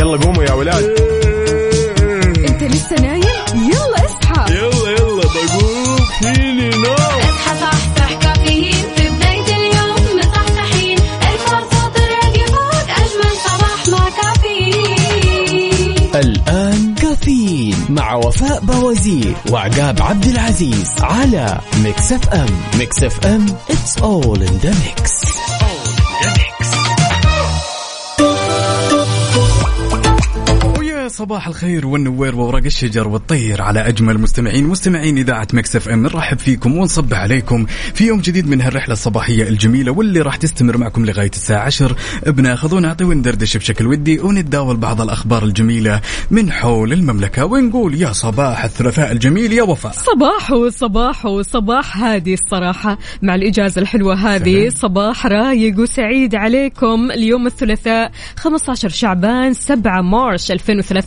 يلا قوموا يا ولاد. انت لسه نايم؟ يلا اصحى. يلا يلا بقوم. فيني نو. اصحى صحصح كافيين في بداية اليوم. مصحصحين. الفرصة تراك فوق. أجمل صباح مع كافيين. الآن كافيين مع وفاء بوازير وعقاب عبد العزيز على Mix FM. Mix FM it's all in the mix. صباح الخير والنوير وورق الشجر والطير على أجمل مستمعين مستمعين إذاعة Mix FM نرحب فيكم ونصبح عليكم في يوم جديد من هالرحلة الصباحية الجميلة واللي راح تستمر معكم لغاية الساعة 10 بناخذ ونعطي وندردش بشكل ودي ونتداول بعض الأخبار الجميلة من حول المملكة ونقول يا صباح الثلاثاء الجميل يا وفاء. صباحو صباحو صباح هادي الصراحة مع الإجازة الحلوة هذه صباح رايق وسعيد عليكم. اليوم الثلاثاء 15 شعبان 7 مارس 2023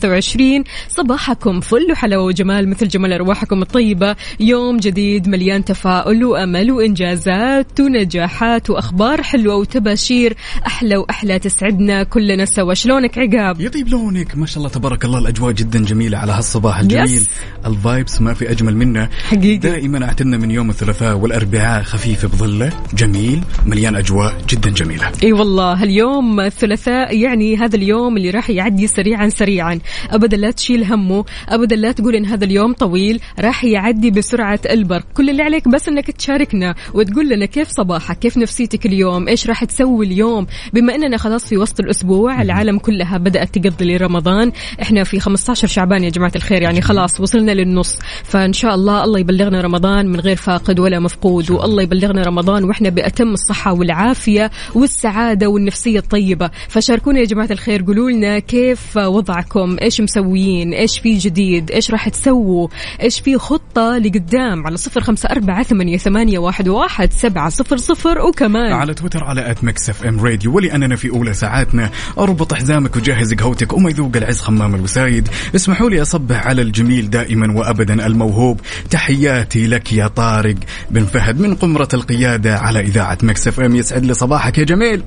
صباحكم فل وحلاوة وجمال مثل جمال أرواحكم الطيبة. يوم جديد مليان تفاؤل وأمل وإنجازات ونجاحات وأخبار حلوة وتباشير. أحلى وأحلى تسعدنا كلنا سوا. شلونك عقاب؟ يطيب لونك. ما شاء الله تبارك الله. الأجواء جدا جميلة على هالصباح الجميل. yes. ال vibes ما في أجمل منه. حقيقي. دائما اعتدنا من يوم الثلاثاء والأربعاء خفيف بظله. جميل. مليان أجواء جدا جميلة. إي والله. اليوم الثلاثاء يعني هذا اليوم اللي راح يعدي سريعا سريعا. أبدا لا تشيل همه أبدا لا تقول إن هذا اليوم طويل راح يعدي بسرعة البرق. كل اللي عليك بس إنك تشاركنا وتقول لنا كيف صباحك كيف نفسيتك اليوم إيش راح تسوي اليوم؟ بما إننا خلاص في وسط الأسبوع العالم كلها بدأت تقضي لرمضان. إحنا في 15 شعبان يا جماعة الخير يعني خلاص وصلنا للنص. فإن شاء الله الله يبلغنا رمضان من غير فاقد ولا مفقود والله يبلغنا رمضان وإحنا بأتم الصحة والعافية والسعادة والنفسية الطيبة. فشاركونا يا جماعة الخير قولوا لنا كيف وضعكم. إيش مسويين؟ إيش في جديد؟ إيش راح تسووا؟ إيش في خطة لقدام؟ على صفر خمسة أربعة ثمانيه, ثمانية واحد, واحد سبعة صفر صفر وكمان. على تويتر على at Mix FM Radio ولأننا في أولى ساعاتنا أربط حزامك وجهز قهوتك وما يذوق العز خمام الوسايد. اسمحوا لي أصبح على الجميل دائما وابدا الموهوب. تحياتي لك يا طارق بن فهد من قمرة القيادة على إذاعة Mix FM يسعد لي صباحك يا جميل.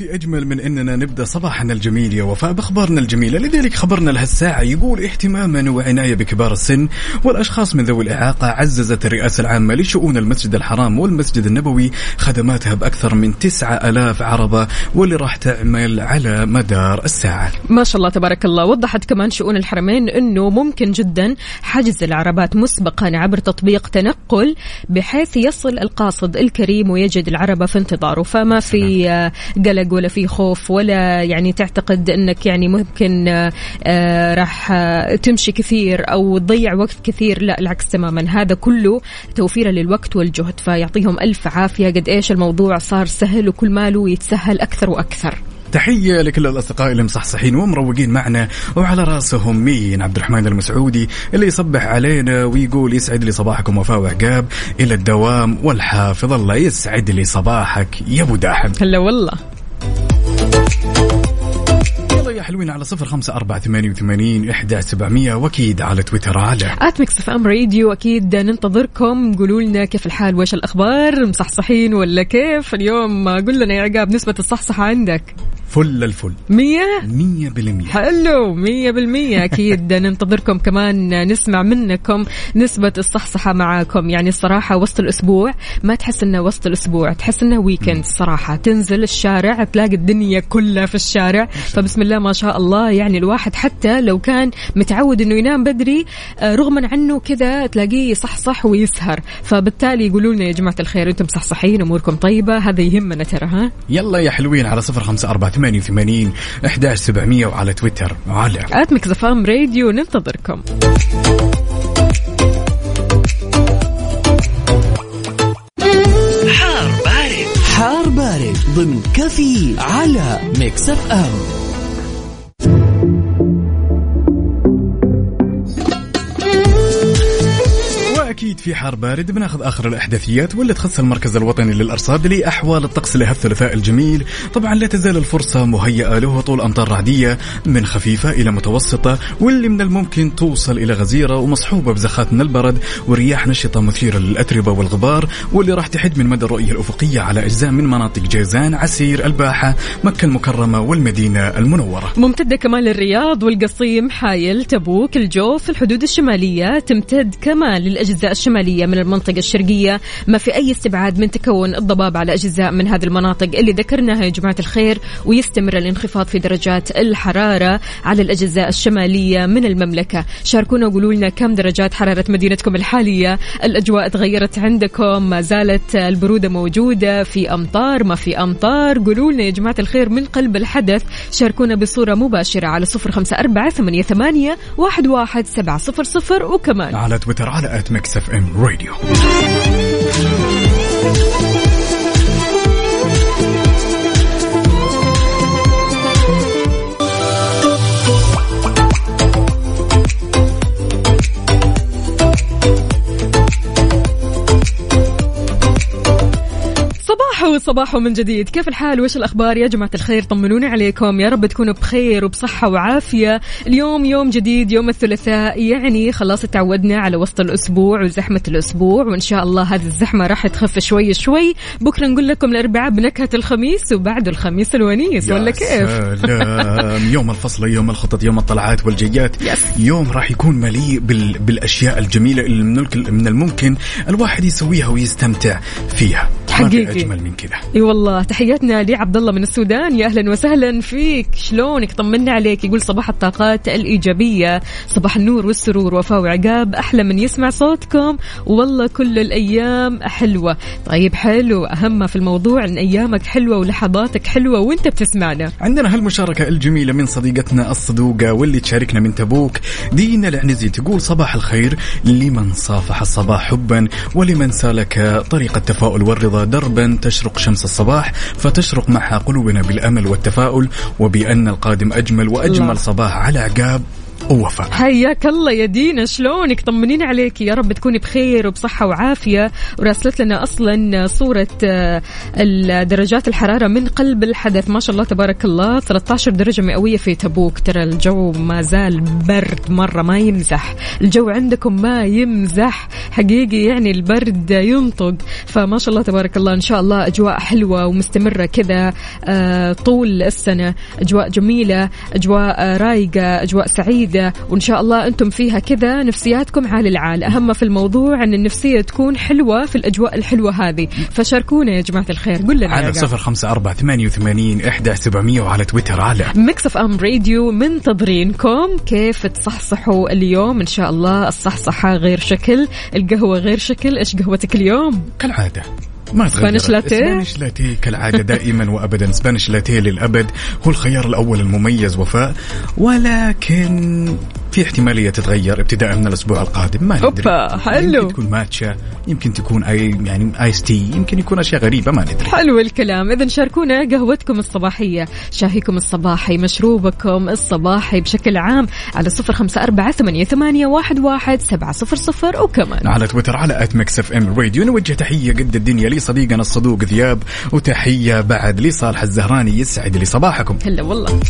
في أجمل من أننا نبدأ صباحنا الجميل يا وفاء بأخبارنا الجميلة. لذلك خبرنا لهالساعة يقول اهتماما وعناية بكبار السن والأشخاص من ذوي الإعاقة عززت الرئاسة العامة لشؤون المسجد الحرام والمسجد النبوي خدماتها بأكثر من 9000 عربة واللي راح تعمل على مدار الساعة. ما شاء الله تبارك الله. وضحت كمان شؤون الحرمين إنه ممكن جدا حجز العربات مسبقا عبر تطبيق تنقل بحيث يصل القاصد الكريم ويجد العربة في انتظاره. فما في آه، قلق ولا في خوف ولا يعني تعتقد إنك يعني ممكن آه، آه، راح آه، تمشي كثير أو تضيع وقت كثير. لا العكس تماما. هذا كله توفيرا للوقت والجهد فيعطيهم ألف عافية. قد إيش الموضوع صار سهل وكل ماله يتسهل أكثر وأكثر. تحية لكل الأصدقاء اللي مصحصحين ومروقين معنا وعلى راسهم مين؟ عبد الرحمن المسعودي اللي يصبح علينا ويقول يسعد لي صباحكم وفاء وعقاب. إلى الدوام والحافظ الله يسعد لي صباحك يا أبو داحم. هلا والله. يلا يا حلوين على صفر خمسة أربعة ثمانية وثمانين إحدى سبعمية. وأكيد على تويتر على at Mix FM Radio أكيد ننتظركم. قولوا لنا كيف الحال؟ وإيش الأخبار؟ مصحصحين ولا كيف؟ اليوم قول لنا يا عقاب نسبة الصحصحة عندك. فل الفل. مية؟ مية بالمية. حلو مية بالمية. أكيد ننتظركم كمان. نسمع منكم نسبة الصحصحة معاكم. يعني الصراحة وسط الأسبوع ما تحس إنه وسط الأسبوع تحس إنه weekend الصراحة تنزل الشارع تلاقي الدنيا كلها في الشارع. فبسم الله ما شاء الله. يعني الواحد حتى لو كان متعود إنه ينام بدري آه، رغما عنه كذا تلاقيه يصحصح ويسهر. فبالتالي يقولوا لنا يا جماعة الخير أنتم صحصحين أموركم طيبة هذا يهمنا ترى ها؟ يلا يا حلوين على صفر خمسة أربعة ثمانية وثمانين إحدى سبعمية وعلى تويتر. على at Mix FM Radio ننتظركم. حار بارد. حار بارد ضمن كافيين على Mix FM في حار بارد بناخذ آخر الأحداثيات واللي تخص المركز الوطني للأرصاد لأحوال الطقس لهالثلاثاء الجميل. طبعا لا تزال الفرصة مهيئة له طول أمطار رعدية من خفيفة إلى متوسطة واللي من الممكن توصل إلى غزيرة ومصحوبة بزخات من البرد ورياح نشطة مثيرة للأتربة والغبار واللي راح تحد من مدى الرؤية الأفقية على أجزاء من مناطق جيزان عسير الباحة مكة المكرمة والمدينة المنورة. ممتدة كمان للرياض والقصيم حايل تبوك الجوف الحدود الشمالية تمتد كمان للأجزاء الشمالية. من المنطقة الشرقية. ما في أي استبعاد من تكون الضباب على أجزاء من هذه المناطق اللي ذكرناها يا جماعة الخير ويستمر الانخفاض في درجات الحرارة على الأجزاء الشمالية من المملكة. شاركونا وقولوا لنا كم درجات حرارة مدينتكم الحالية. الأجواء تغيرت عندكم ما زالت البرودة موجودة في أمطار ما في أمطار. قولوا لنا يا جماعة الخير من قلب الحدث. شاركونا بصورة مباشرة على صفر خمسة أربعة ثمانية, ثمانية واحد, واحد سبعة صفر صفر وكمان. على تويتر على at Mix FM صباحو صباحو من جديد. كيف الحال؟ وش الأخبار؟ يا جماعة الخير طمنوني عليكم. يا رب تكونوا بخير وبصحة وعافية. اليوم يوم جديد يوم الثلاثاء يعني خلاص تعودنا على وسط الأسبوع وزحمة الأسبوع وإن شاء الله هذه الزحمة راح تخف شوي شوي. بكرة نقول لكم الأربعاء بنكهة الخميس وبعده الخميس الونيس ولا كيف؟ سلام. يوم الفصل يوم الخطط يوم الطلعات والجيات. يس. يوم راح يكون مليء بال... بالأشياء الجميلة اللي من الممكن الواحد يسويها ويستمتع فيها. حقيقي. أجمل من كذا. إي والله تحياتنا لعبد الله من السودان. يا أهلا وسهلا فيك. شلونك؟ طمنا عليك. يقول صباح الطاقات الإيجابية صباح النور والسرور وفاء وعقاب. أحلى من يسمع صوتكم. والله كل الأيام حلوة. طيب حلو. أهم في الموضوع إن أيامك حلوة ولحظاتك حلوة وأنت بتسمعنا. عندنا هالمشاركة الجميلة من صديقتنا الصدوقة واللي تشاركنا من تبوك دينا العنزي. تقول صباح الخير. لمن صافح الصباح حبا ولمن سلك طريق التفاؤل والرضا دربا. تشرق شمس الصباح فتشرق معها قلوبنا بالأمل والتفاؤل وبأن القادم أجمل وأجمل الله. صباح على عقاب ووفاء حياك الله يا دينا شلونك؟ طمنين عليك. يا رب تكوني بخير وبصحة وعافية. وراسلت لنا أصلا صورة آه، درجات الحرارة من قلب الحدث. ما شاء الله تبارك الله. 13 درجة مئوية في تبوك. ترى الجو ما زال برد مرة ما يمزح. الجو عندكم ما يمزح. حقيقي يعني البرد ينطق. فما شاء الله تبارك الله. إن شاء الله أجواء حلوة ومستمرة كذا آه، طول السنة. أجواء جميلة أجواء آه، رايقة أجواء سعيدة. وإن شاء الله أنتم فيها كذا نفسياتكم عال العال. أهم في الموضوع أن النفسية تكون حلوة في الأجواء الحلوة هذه. فشاركونا يا جماعة الخير. قل لنا على. صفر خمسة أربعة ثمانية وثمانين إحداش سبعمية وعلى تويتر على ميكس FM radio منتظرينكم كيف تصحصحوا اليوم؟ إن شاء الله الصحصحة غير شكل القهوة غير شكل. إيش قهوتك اليوم؟ كالعادة. ما تغير. Spanish latte؟ Spanish latte كالعادة دائما وأبدا. Spanish latte للأبد. هو الخيار الأول المميز وفاء. ولكن في احتمالية تتغير ابتداء من الأسبوع القادم ما ندري. أوبا، حلو. يمكن تكون matcha يمكن تكون أي يعني iced tea يمكن يكون أشياء غريبة ما ندري. حلو الكلام. اذا شاركونا قهوتكم الصباحية. شاهيكم الصباحي مشروبكم الصباحي بشكل عام على صفر خمسة أربعة ثمانية, ثمانية واحد, واحد سبعة صفر صفر وكمان. على تويتر على at ميكس FM radio. نوجه تحية قد الدنيا لصديقنا الصدوق ذياب وتحية بعد لصالح الزهراني يسعد لي صباحكم. هلا والله.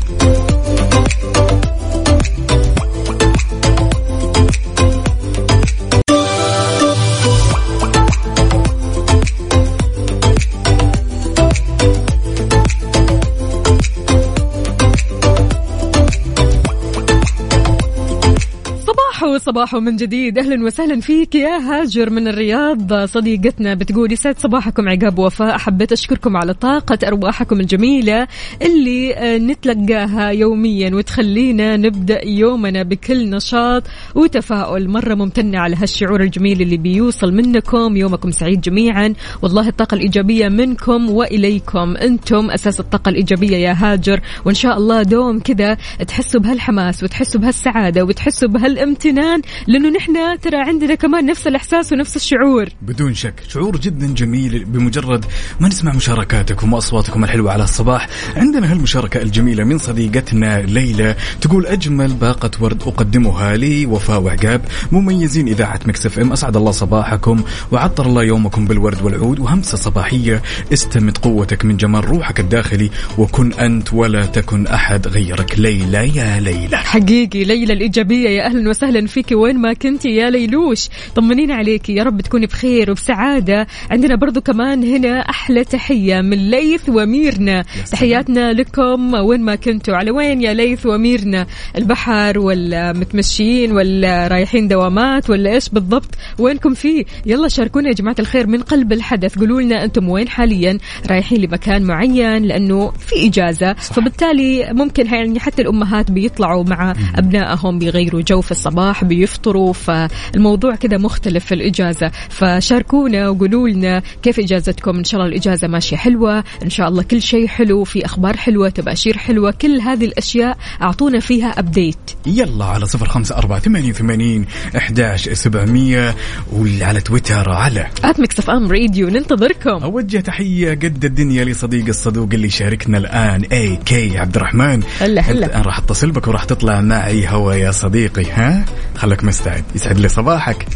صباحو من جديد. أهلا وسهلا فيك يا هاجر من الرياض. صديقتنا بتقول يسعد صباحكم عقاب وفاء. حبيت أشكركم على طاقة أرواحكم الجميلة اللي آه، نتلقاها يوميا وتخلينا نبدأ يومنا بكل نشاط وتفاؤل. مرة ممتنة على هالشعور الجميل اللي بيوصل منكم. يومكم سعيد جميعا. والله الطاقة الإيجابية منكم وإليكم أنتم. أساس الطاقة الإيجابية يا هاجر. وإن شاء الله دوم كذا تحسوا بهالحماس وتحسوا بهالسعادة وتحسوا بهالامتنان. امتنان لأنه نحن ترى عندنا كمان نفس الإحساس ونفس الشعور. بدون شك. شعور جدا جميل بمجرد ما نسمع مشاركاتكم وأصواتكم الحلوة على الصباح. عندنا هالمشاركة الجميلة من صديقتنا ليلى تقول أجمل باقة ورد أقدمها لي وفاء وعقاب مميزين إذاعة ميكس FM. أسعد الله صباحكم وعطر الله يومكم بالورد والعود وهمسة صباحية. استمد قوتك من جمال روحك الداخلي وكن أنت ولا تكن أحد غيرك. ليلى يا ليلى. حقيقي ليلى الإيجابية يا أهلا وسهلا فيك. وين ما كنتي يا ليلوش. طمنينا عليك يا رب تكوني بخير وبسعادة. عندنا برضو كمان هنا أحلى تحية من ليث وميرنا. تحياتنا لكم وين ما كنتوا. على وين يا ليث وميرنا؟ البحر ولا متمشيين ولا رايحين دوامات ولا إيش بالضبط؟ وينكم فيه؟ يلا شاركونا يا جماعة الخير من قلب الحدث. قولوا لنا أنتم وين حاليا؟ رايحين لمكان معين لأنه في إجازة. فبالتالي ممكن يعني حتى الأمهات بيطلعوا مع أبنائهم بيغيروا جو في الصباح بيفطروا فالموضوع كذا مختلف في الإجازة. فشاركونا وقولوا لنا كيف إجازتكم. إن شاء الله الإجازة ماشية حلوة إن شاء الله كل شيء حلو في أخبار حلوة تباشير حلوة كل هذه الأشياء أعطونا فيها أبديت يلا على صفر خمسة أربعة ثمانية وثمانين إحداش سبعمية وعلى تويتر على at ميكس FM radio ننتظركم. أوجه تحية قد الدنيا لصديق الصدوق اللي شاركنا الآن AK عبد الرحمن. هلا هلا. أنا راح اتصل بك وراح تطلع معي هوا يا صديقي ها؟ خلك مستعد. يسعد لي صباحك.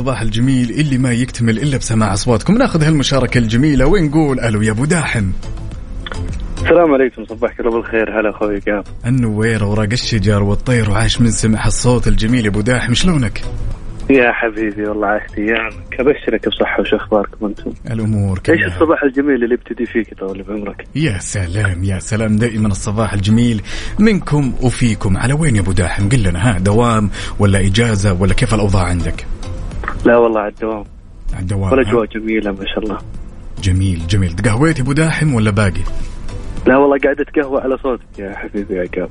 هالصباح الجميل اللي ما يكتمل إلا بسماع أصواتكم. ناخذ هالمشاركة الجميلة ونقول ألو يا أبو داحم. السلام عليكم صباحك الله بالخير. هلا أخوي قام النوير اوراق الشجر والطير وعاش من سمع الصوت الجميل يا أبو داحم. شلونك؟ يا حبيبي والله عشت ايامك ابشرك بصحة وش اخباركم أنتم؟ الأمور إيش كلها الصباح الجميل اللي ابتدي فيك طول بعمرك؟ يا سلام يا سلام. دائما الصباح الجميل منكم وفيكم. على وين يا أبو داحم؟ قل لنا. ها دوام ولا إجازة ولا كيف الأوضاع عندك؟ لا والله على الدوام على الدوام والاجواء ها؟ جميله ما شاء الله جميل جميل تقهويت يا أبو داحم ولا باقي؟ لا والله قاعدة قهوة على صوتك يا حبيبي يا قام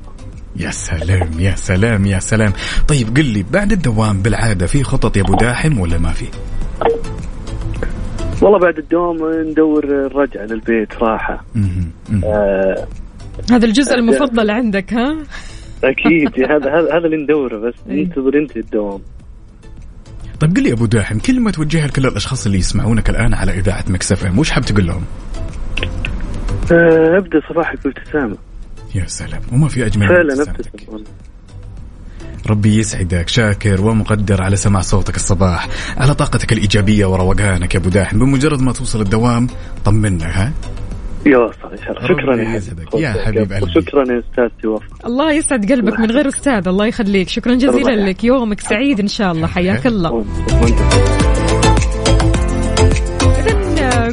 يا سلام يا سلام يا سلام طيب قل لي بعد الدوام بالعادة في خطط يا أبو داحم ولا ما في؟ والله بعد الدوام ندور الرجعة للبيت راحة. آه هذا الجزء المفضل عندك ها أكيد هذا هذا هذا اللي ندوره بس إيه. ننتظر أنت الدوام طيب قل لي يا أبو داحم كلمه توجهها لكل الأشخاص اللي يسمعونك الآن على إذاعة مكسف إم وش حاب تقول لهم؟ آه أبدأ صباحك بابتسامة يا سلام وما في أجمل فعلا. أبتسم ربي يسعدك شاكر ومقدر على سماع صوتك الصباح على طاقتك الإيجابية وروقانك يا أبو داحم بمجرد ما توصل الدوام طمنا ها ان شاء الله شكرا يا. حبيبي يا حبيب قلبي. وشكرا يا أستاذة وفاء. الله يسعد قلبك من غير أستاذة الله يخليك. شكرا جزيلا. لك. يومك سعيد إن شاء الله. حياك الله.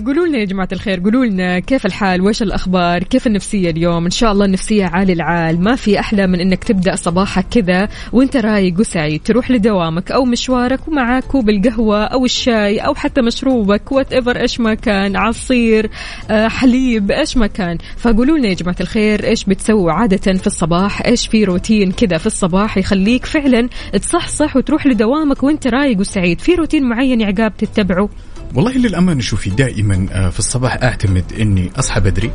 قولوا لنا يا جماعة الخير قولوا لنا كيف الحال؟ وش الأخبار؟ كيف النفسية اليوم؟ إن شاء الله النفسية عال العال ما في أحلى من إنك تبدأ صباحك كذا وإنت رايق وسعيد تروح لدوامك أو مشوارك ومعك كوب القهوة أو الشاي أو حتى مشروبك whatever إيش ما كان عصير آه، حليب إيش ما كان. فقولوا لنا يا جماعة الخير إيش بتسووا عادة في الصباح؟ إيش في روتين كذا في الصباح يخليك فعلا تصحصح وتروح لدوامك وإنت رايق وسعيد؟ في روتين معين يا عقاب تتبعه؟ والله للأمانة شوفي دائما آه، في الصباح أعتمد أني أصحى بدري.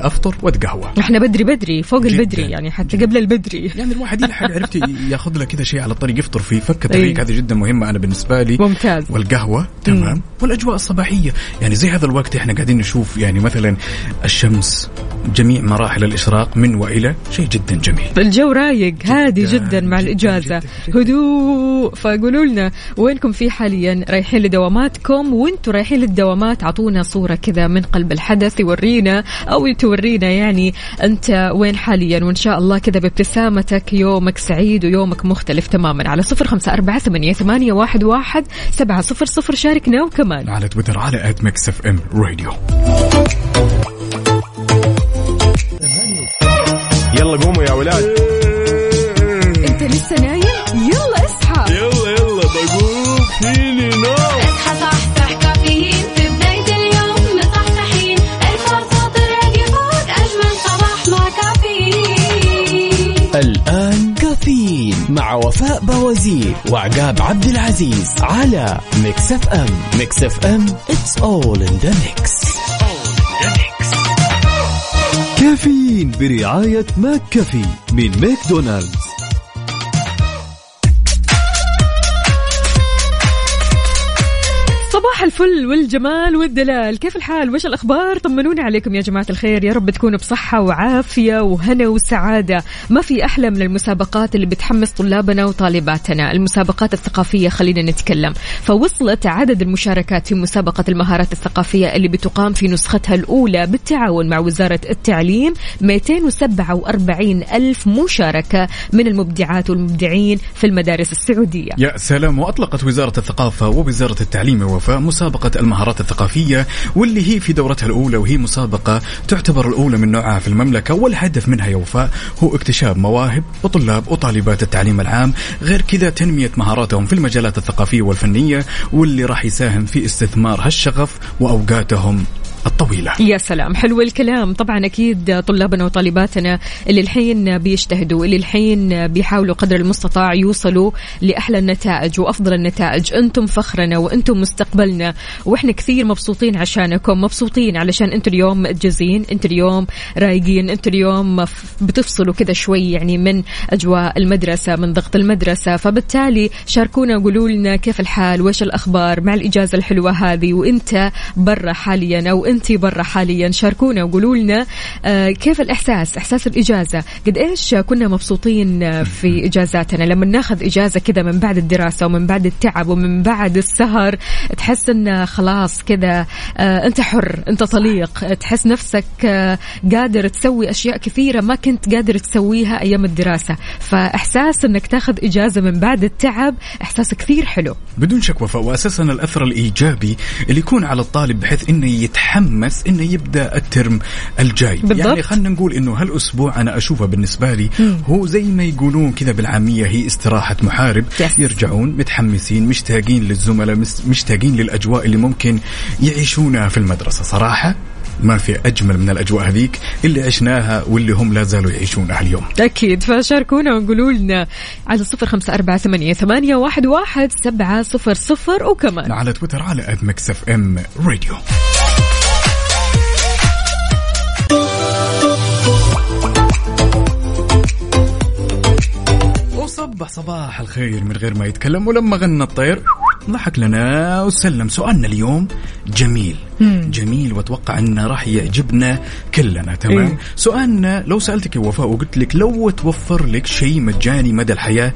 مم. أفطر وأتقهوى. إحنا بدري بدري فوق جداً. البدري يعني حتى قبل البدري. يعني الواحد يلحق عرفت ياخذ له كذا شيء على الطريق يفطر فيه فكة إيه. طريق هذه جدا مهمة أنا بالنسبة لي. ممتاز. والقهوة تمام. والأجواء الصباحية. يعني زي هذا الوقت إحنا قاعدين نشوف يعني مثلا الشمس جميع مراحل الإشراق من وإلى شيء جدا جميل. الجو رايق هادي جدا مع جداً، الإجازة. جداً، جداً. هدوء. فقولوا لنا وينكم في حاليا رايحين لدواماتكم؟ وأنتم رايحين للدوامات أعطونا صورة كذا من قلب الحدث يورينا أو تورينا يعني أنت وين حاليا وإن شاء الله كذا بابتسامتك يومك سعيد ويومك مختلف تماما على صفر خمسة أربعة ثمانية, ثمانية واحد, واحد سبعة صفر صفر. شاركنا وكمان. على تويتر على at ميكس FM radio يلا قوموا يا ولاد. وفاء بوازير وعقاب عبد العزيز على ميكس FM ميكس FM it's all in the mix. كافيين برعاية ماك كافيه من ماكدونالدز. الفل والجمال والدلال. كيف الحال؟ وش الأخبار؟ طمنونا عليكم يا جماعة الخير. يا رب تكونوا بصحة وعافية وهنا وسعادة. ما في أحلى من المسابقات اللي بتحمس طلابنا وطالباتنا. المسابقات الثقافية خلينا نتكلم. فوصلت عدد المشاركات في مسابقة المهارات الثقافية اللي بتقام في نسختها الأولى بالتعاون مع وزارة التعليم. 247 ألف مشاركة من المبدعات والمبدعين في المدارس السعودية. يا سلام. وأطلقت وزارة الثقافة ووزارة التعليم ووفاء مسابقة المهارات الثقافية واللي هي في دورتها الأولى وهي مسابقة تعتبر الأولى من نوعها في المملكة والهدف منها يا وفاء هو اكتشاف مواهب وطلاب وطالبات التعليم العام غير كذا تنمية مهاراتهم في المجالات الثقافية والفنية واللي راح يساهم في استثمار هالشغف وأوقاتهم. الطويلة. يا سلام. حلو الكلام. طبعا أكيد طلابنا وطالباتنا اللي الحين بيجتهدوا اللي الحين بيحاولوا قدر المستطاع يوصلوا لأحلى النتائج وأفضل النتائج. أنتم فخرنا وأنتم مستقبلنا وإحنا كثير مبسوطين عشانكم مبسوطين علشان أنتم اليوم مأجزين أنتم اليوم رايقين أنتم اليوم بتفصلوا كذا شوي يعني من أجواء المدرسة من ضغط المدرسة. فبالتالي شاركونا وقولوا لنا كيف الحال وإيش الأخبار مع الإجازة الحلوة هذه وأنت برا حاليا أو أنت برا حاليا. شاركونا وقولوا لنا آه، كيف الإحساس؟ إحساس الإجازة. قد إيش كنا مبسوطين آه، في إجازاتنا؟ لما ناخذ إجازة كذا من بعد الدراسة ومن بعد التعب ومن بعد السهر تحس أن خلاص كذا آه، أنت حر أنت طليق. تحس نفسك قادر تسوي أشياء كثيرة ما كنت قادر تسويها أيام الدراسة. فإحساس أنك تاخذ إجازة من بعد التعب إحساس كثير حلو. بدون شك وفاء واساسا الأثر الإيجابي اللي يكون على الطالب بحيث إنه يتحمس انه يبدأ الترم الجاي. بالضبط. يعني خلينا نقول إنه هالأسبوع أنا أشوفه بالنسبة لي هو زي ما يقولون كذا بالعامية هي استراحة محارب. Yes. يرجعون متحمسين مشتاقين للزملاء مشتاقين للأجواء اللي ممكن يعيشونها في المدرسة. صراحة ما في أجمل من الأجواء هذيك اللي عشناها واللي هم لا زالوا يعيشونها اليوم. أكيد. فشاركونا وقولوا لنا على صفر خمسة أربعة ثمانية, ثمانية واحد, واحد سبعة صفر صفر وكمان. على تويتر على اد ميكس اف ام راديو وصبح صباح الخير من غير ما يتكلم ولما غنى الطير ضحك لنا وسلم سؤالنا اليوم جميل. جميل وأتوقع انه راح يعجبنا كلنا تمام؟ إيه. سؤالنا لو سألتك يا وفاء وقلت لك لو توفر لك شيء مجاني مدى الحياة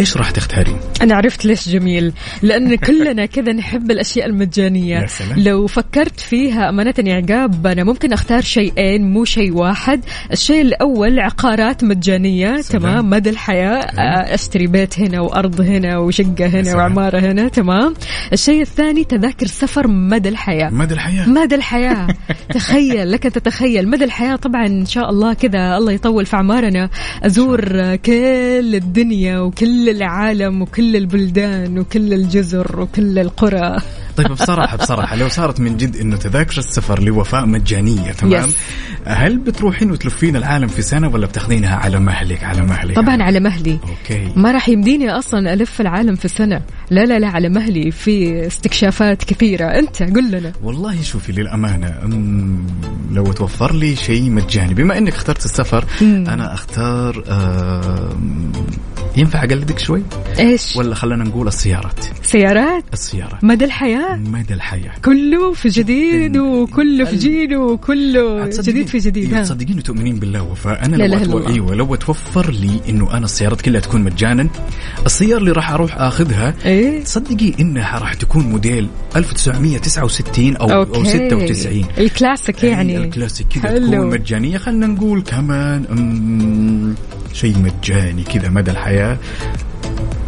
إيش راح تختارين؟ أنا عرفت ليش جميل لأن كلنا كذا نحب يا سلام. لو فكرت فيها أمانة يا عقاب أنا ممكن أختار شيئين مو شيء واحد. الشيء الأول عقارات مجانية سلام. تمام؟ مدى الحياة آه، أشتري بيت هنا وأرض هنا وشقة هنا سلام. وعمارة هنا تمام؟ الشيء الثاني تذاكر سفر مدى الحياة. مدى الحياة. مدى الحياة؟ تخيل لك أن تتخيل مدى الحياة. طبعا إن شاء الله كذا الله يطول في أعمارنا. أزور كل الدنيا وكل العالم وكل البلدان وكل الجزر وكل القرى. طيب بصراحة بصراحة لو صارت من جد إنه تذاكر السفر لوفاء مجانية تمام؟ Yes. هل بتروحين وتلفين العالم في سنة ولا بتاخذينها على مهلك على مهلك؟ طبعا على مهلي. أوكي. ما راح يمديني أصلا ألف العالم في سنة. لا لا لا على مهلي. في استكشافات كثيرة. أنت قل لنا. والله شوفي للأمانة أم، لو توفر لي شيء مجاني بما أنك اخترت السفر أنا أختار أم، ينفع أقلدك شوي؟ إيش؟ ولا خلينا نقول السيارات؟ سيارات؟ السيارات. مدى الحياة؟ مدى الحياة. كله في جديد وكله في جيله وكله جديد في جديد. إيه،. تصدقين وتؤمنين بالله وفاء أنا لا لو أتو... الله. إيوه لو توفر لي إنه أنا السيارات كلها تكون مجانا السيارة اللي راح أروح أخذها إيه. تصدقي إنها راح تكون موديل 1969 أو أو أوكي. 96 الكلاسيك يعني. أي الكلاسيك كذا. تكون مجانية. خلينا نقول كمان شيء مجاني كذا مدى الحياة.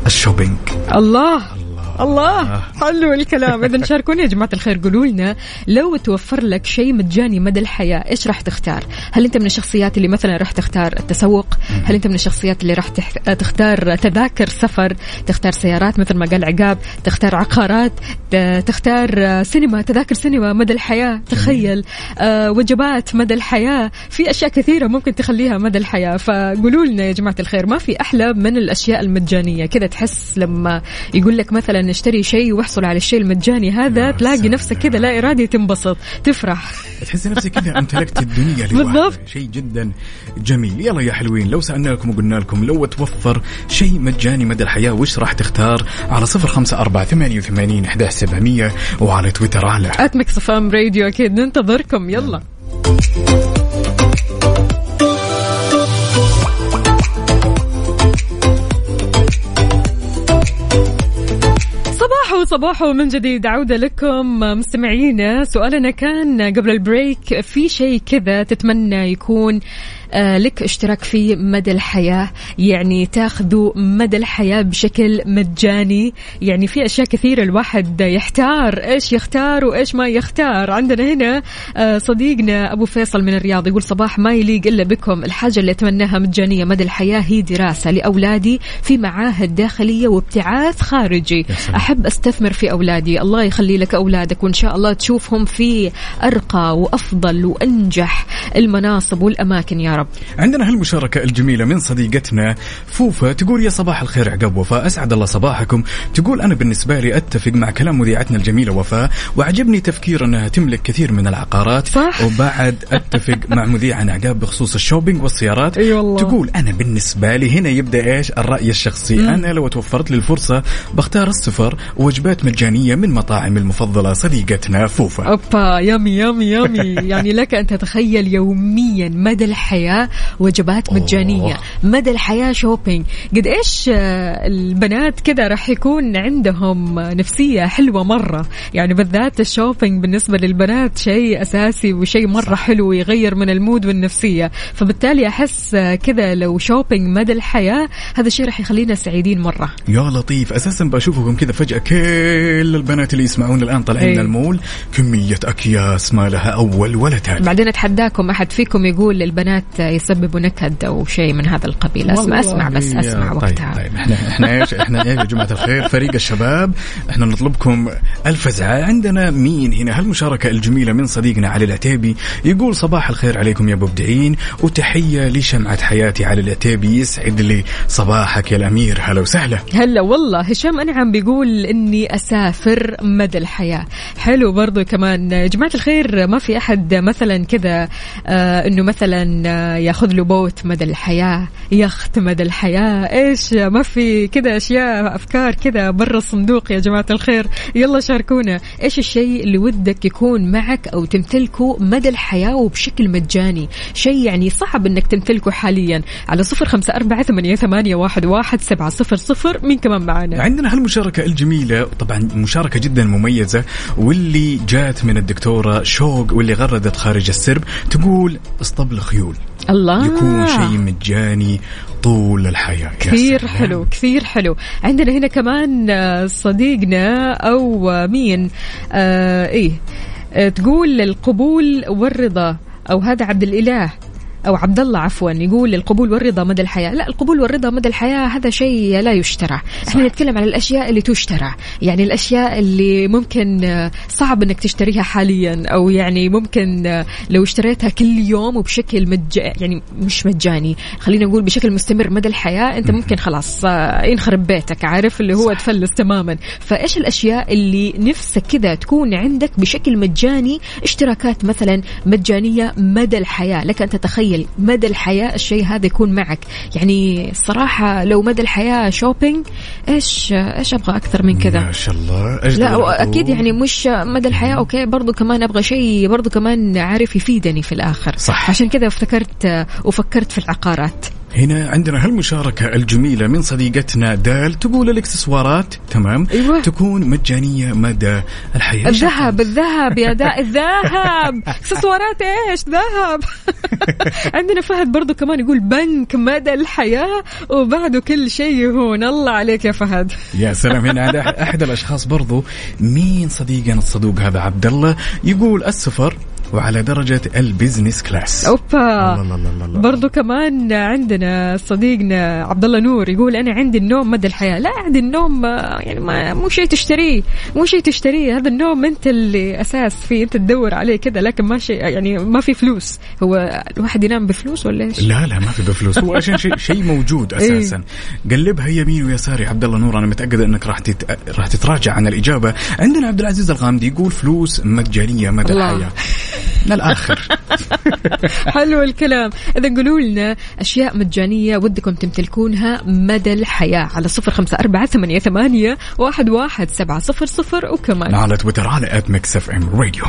ال shopping. الله. الله آه. حلو الكلام. اذا شاركونا يا جماعة الخير قولوا لنا لو توفر لك شيء مجاني مدى الحياة إيش راح تختار؟ هل أنت من الشخصيات اللي مثلا راح تختار التسوق؟ هل أنت من الشخصيات اللي راح تختار تذاكر سفر؟ تختار سيارات مثل ما قال عقاب تختار عقارات تختار سينما تذاكر سينما مدى الحياة تخيل آه، وجبات مدى الحياة. في أشياء كثيرة ممكن تخليها مدى الحياة. فقولوا لنا يا جماعة الخير ما في أحلى من الأشياء المجانية؟ كذا تحس لما يقول لك مثلا اشتري شيء واحصل على الشيء المجاني هذا يا تلاقي. نفسك كذا لا إرادي تنبسط تفرح. تحسي نفسك كذا امتلكت الدنيا بالضبط. شيء جدا جميل. يلا يا حلوين لو سألنا لكم وقلنا لكم لو توفر شيء مجاني مدى الحياة وش راح تختار؟ على صفر خمسة أربعة ثمانية وثمانين أحداش سبعمية وعلى تويتر على at ميكس FM radio أكيد ننتظركم. يلا. صباحو صباحو من جديد. عودة لكم مستمعينا. سؤالنا كان قبل البريك في شيء كذا تتمنى يكون لك اشتراك فيه مدى الحياة. يعني تاخذوا مدى الحياة بشكل مجاني. يعني في أشياء كثيرة الواحد يحتار. إيش يختار وإيش ما يختار. عندنا هنا آه، صديقنا أبو فيصل من الرياض يقول صباح ما يليق إلا بكم. الحاجة اللي أتمناها مجانية مدى الحياة هي دراسة لأولادي في معاهد داخلية وابتعاث خارجي. أحب أستثمر في أولادي. الله يخلي لك أولادك وإن شاء الله تشوفهم في أرقى وأفضل وأنجح المناصب والأماكن يا رب. عندنا هالمشاركة الجميلة من صديقتنا فوفا تقول يا صباح الخير عقاب وفاء أسعد الله صباحكم. تقول أنا بالنسبة لي أتفق مع كلام مذيعتنا الجميلة وفاء وعجبني تفكير أنها تملك كثير من العقارات صح. وبعد أتفق مع مذيعنا عقاب بخصوص ال shopping والسيارات. أي والله. تقول أنا بالنسبة لي هنا يبدأ إيش؟ الرأي الشخصي. أنا لو توفرت لي الفرصة بختار السفر ووجبات مجانية من مطاعم المفضلة. صديقتنا فوفا. أوبا yummy yummy yummy. يعني لك أن تتخيل يوميا مدى الحياة وجبات مجانية مدى الحياة shopping قد إيش آه، البنات كذا راح يكون عندهم نفسية حلوة مرة. يعني بالذات ال shopping بالنسبة للبنات شيء أساسي وشيء مرة حلو يغير من ال mood والنفسية. فبالتالي أحس آه، كذا لو shopping مدى الحياة هذا الشيء راح يخلينا سعيدين مرة. يا لطيف. أساسا بشوفكم كذا فجأة كل البنات اللي يسمعون الآن طالعين إيه. من المول كمية أكياس ما لها أول ولا تالي بعدين أتحداكم أحد فيكم يقول للبنات يسببوا نكد أو شيء من هذا القبيل. أسمع أسمع بس أسمع طيب وقتها. طيب إحنا إحنا إيش إحنا إيش يا جماعة الخير؟ فريق الشباب إحنا نطلبكم الفزعه عندنا مين هنا؟ هالمشاركة الجميلة من صديقنا علي العتيبي يقول صباح الخير عليكم يا مبدعين وتحية لشمعة حياتي علي العتيبي يسعد لي صباحك يا الأمير. هلا وسهلا. هلا والله هشام أنعم بيقول إني أسافر مدى الحياة. حلو برضو كمان. جماعة الخير ما في أحد مثلا كذا آه إنه مثلا آه، ياخذ له بوت مدى الحياة يخت مدى الحياة. إيش ما في كذا أشياء أفكار كذا برا الصندوق يا جماعة الخير. يلا شاركونا. إيش الشيء اللي ودك يكون معك أو تمتلكه مدى الحياة وبشكل مجاني؟ شيء يعني صعب إنك تمتلكه حاليا. على صفر خمسة أربعة ثمانية, ثمانية واحد, واحد سبعة صفر صفر. مين كمان معانا؟ عندنا هالمشاركة الجميلة طبعا مشاركة جدا مميزة واللي جات من الدكتورة شوق واللي غردت خارج السرب تقول اسطبل خيول. الله. يكون شيء مجاني طول الحياة. يا كثير. حلو كثير حلو. عندنا هنا كمان آه، صديقنا أو آه، مين؟ آه إيه آه، تقول القبول والرضا أو هذا عبد الإله. أو عبد الله عفوا يقول القبول والرضا مدى الحياة. لا القبول والرضا مدى الحياة هذا شيء لا يشترى. إحنا نتكلم عن الأشياء اللي تشترى. يعني الأشياء اللي ممكن صعب إنك تشتريها حاليا أو يعني ممكن لو اشتريتها كل يوم وبشكل مج... يعني مش مجاني. خلينا نقول بشكل مستمر مدى الحياة أنت ممكن خلاص آه، ينخرب بيتك عارف؟ اللي هو تفلس تماما. فإيش الأشياء اللي نفسك كذا تكون عندك بشكل مجاني؟ اشتراكات مثلا مجانية مدى الحياة. لك أن تتخيل مدى الحياة الشيء هذا يكون معك. يعني الصراحه لو مدى الحياة shopping إيش إيش أبغى أكثر من كذا؟ ما شاء الله. لا. أكيد يعني مش مدى الحياة أوكي برضو كمان أبغى شيء برضو كمان عارف يفيدني في الآخر. صح. عشان كذا افتكرت وفكرت في العقارات. هنا عندنا هالمشاركة الجميلة من صديقتنا دال تقول الاكسسوارات تمام؟ أيوة. تكون مجانية مدى الحياة. الذهب الذهب يا دال الذهب. اكسسوارات إيش؟ ذهب. عندنا فهد برضو كمان يقول بنك مدى الحياة وبعده كل شيء يهون الله عليك يا فهد. يا سلام. هنا عند أح- أحد الأشخاص برضو مين صديقنا الصدوق هذا؟ عبد الله. يقول السفر وعلى درجة ال business class أوبا. الله الله الله. برضو كمان عندنا صديقنا عبد الله نور يقول أنا عندي النوم مدى الحياة. لا عندي النوم يعني ما مو شيء تشتريه. مو شيء تشتريه. هذا النوم أنت اللي أساس فيه. أنت تدور عليه كذا لكن ما شيء يعني ما في فلوس. هو الواحد ينام بفلوس ولا إيش؟ لا لا ما في بفلوس. هو عشان شيء شيء موجود أساسا. قلبها يمين ويسار يا عبد الله نور أنا متأكد أنك راح تت... راح تتراجع عن الإجابة. عندنا عبد العزيز الغامدي يقول فلوس مجانية مدى الله. الحياة. من الآخر. حلو الكلام. إذا قولوا لنا أشياء مجانية ودكم تمتلكونها مدى الحياة على صفر خمسة أربعة ثمانية, ثمانية واحد, واحد سبعة صفر صفر وكمان. على تويتر على at Mix FM Radio